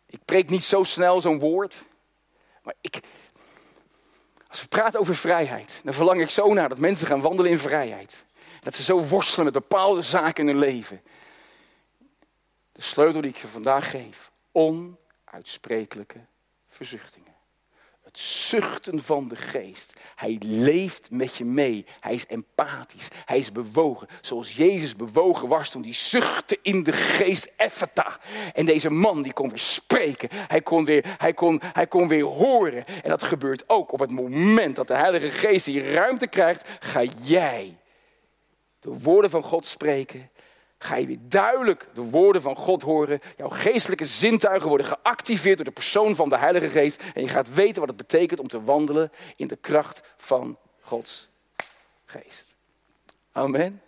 Ik preek niet zo snel zo'n woord. Maar ik, als we praten over vrijheid, dan verlang ik zo naar dat mensen gaan wandelen in vrijheid. Dat ze zo worstelen met bepaalde zaken in hun leven. De sleutel die ik je vandaag geef: onuitsprekelijke zuchten van de geest. Hij leeft met je mee. Hij is empathisch. Hij is bewogen. Zoals Jezus bewogen was toen hij zuchtte in de geest Effeta. En deze man die kon weer spreken. Hij kon weer, hij kon, hij kon weer horen. En dat gebeurt ook op het moment dat de Heilige Geest die ruimte krijgt. Ga jij de woorden van God spreken ga je weer duidelijk de woorden van God horen. Jouw geestelijke zintuigen worden geactiveerd door de persoon van de Heilige Geest. En je gaat weten wat het betekent om te wandelen in de kracht van Gods geest. Amen.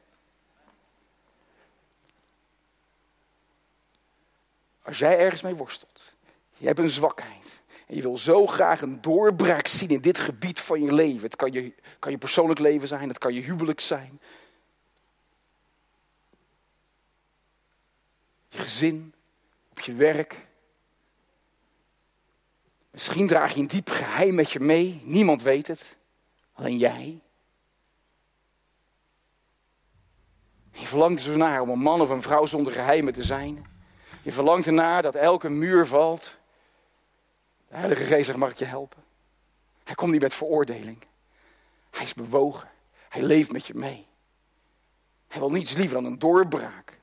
Als jij ergens mee worstelt, je hebt een zwakheid. En je wil zo graag een doorbraak zien in dit gebied van je leven. Het kan je, kan je persoonlijk leven zijn, het kan je huwelijk zijn. Je gezin, op je werk. Misschien draag je een diep geheim met je mee, niemand weet het, alleen jij. Je verlangt er naar om een man of een vrouw zonder geheimen te zijn. Je verlangt ernaar dat elke muur valt. De Heilige Geest zegt, mag ik je helpen? Hij komt niet met veroordeling. Hij is bewogen. Hij leeft met je mee. Hij wil niets liever dan een doorbraak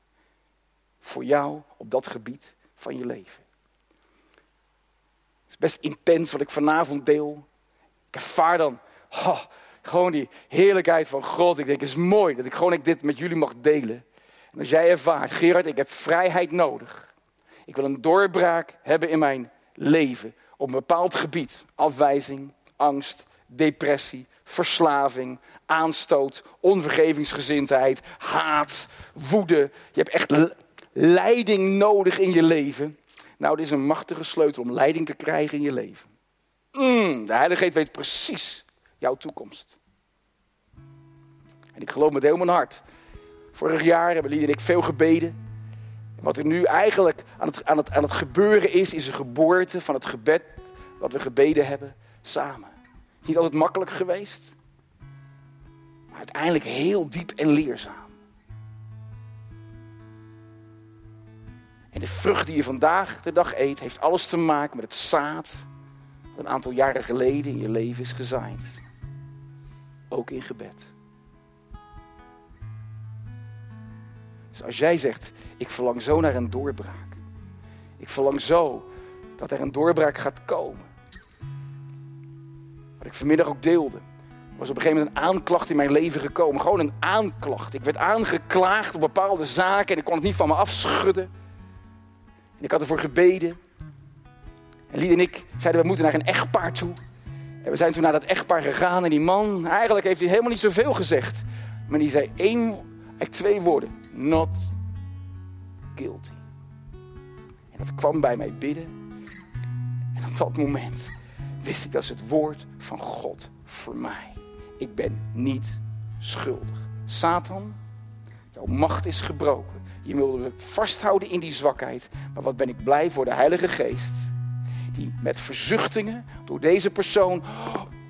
voor jou op dat gebied van je leven. Het is best intens wat ik vanavond deel. Ik ervaar dan gewoon die heerlijkheid van God. Ik denk, het is mooi dat ik gewoon dit met jullie mag delen. En als jij ervaart, Gerard, ik heb vrijheid nodig. Ik wil een doorbraak hebben in mijn leven op een bepaald gebied. Afwijzing, angst, depressie, verslaving, aanstoot, onvergevingsgezindheid, haat, woede. Je hebt echt leiding nodig in je leven. Nou, dit is een machtige sleutel om leiding te krijgen in je leven. Mm, de Heilige Geest weet precies jouw toekomst. En ik geloof met heel mijn hart. Vorig jaar hebben Lied en ik veel gebeden. En wat er nu eigenlijk aan het, aan, het, aan het gebeuren is, is een geboorte van het gebed wat we gebeden hebben samen. Het is niet altijd makkelijk geweest, maar uiteindelijk heel diep en leerzaam. En de vrucht die je vandaag de dag eet, heeft alles te maken met het zaad dat een aantal jaren geleden in je leven is gezaaid. Ook in gebed. Dus als jij zegt, ik verlang zo naar een doorbraak. Ik verlang zo dat er een doorbraak gaat komen. Wat ik vanmiddag ook deelde, was op een gegeven moment een aanklacht in mijn leven gekomen. Gewoon een aanklacht. Ik werd aangeklaagd op bepaalde zaken en ik kon het niet van me afschudden. En ik had ervoor gebeden. En Lied en ik zeiden, we moeten naar een echtpaar toe. En we zijn toen naar dat echtpaar gegaan. En die man, eigenlijk heeft hij helemaal niet zoveel gezegd. Maar die zei één, eigenlijk twee woorden. Not guilty. En dat kwam bij mij binnen. En op dat moment wist ik dat is het woord van God voor mij. Ik ben niet schuldig. Satan, jouw macht is gebroken. Je wilde me vasthouden in die zwakheid. Maar wat ben ik blij voor de Heilige Geest. Die met verzuchtingen door deze persoon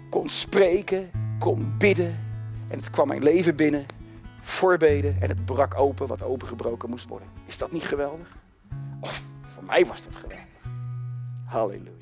kon spreken, kon bidden. En het kwam mijn leven binnen. Voorbeden en het brak open wat opengebroken moest worden. Is dat niet geweldig? Of voor mij was dat geweldig. Halleluja.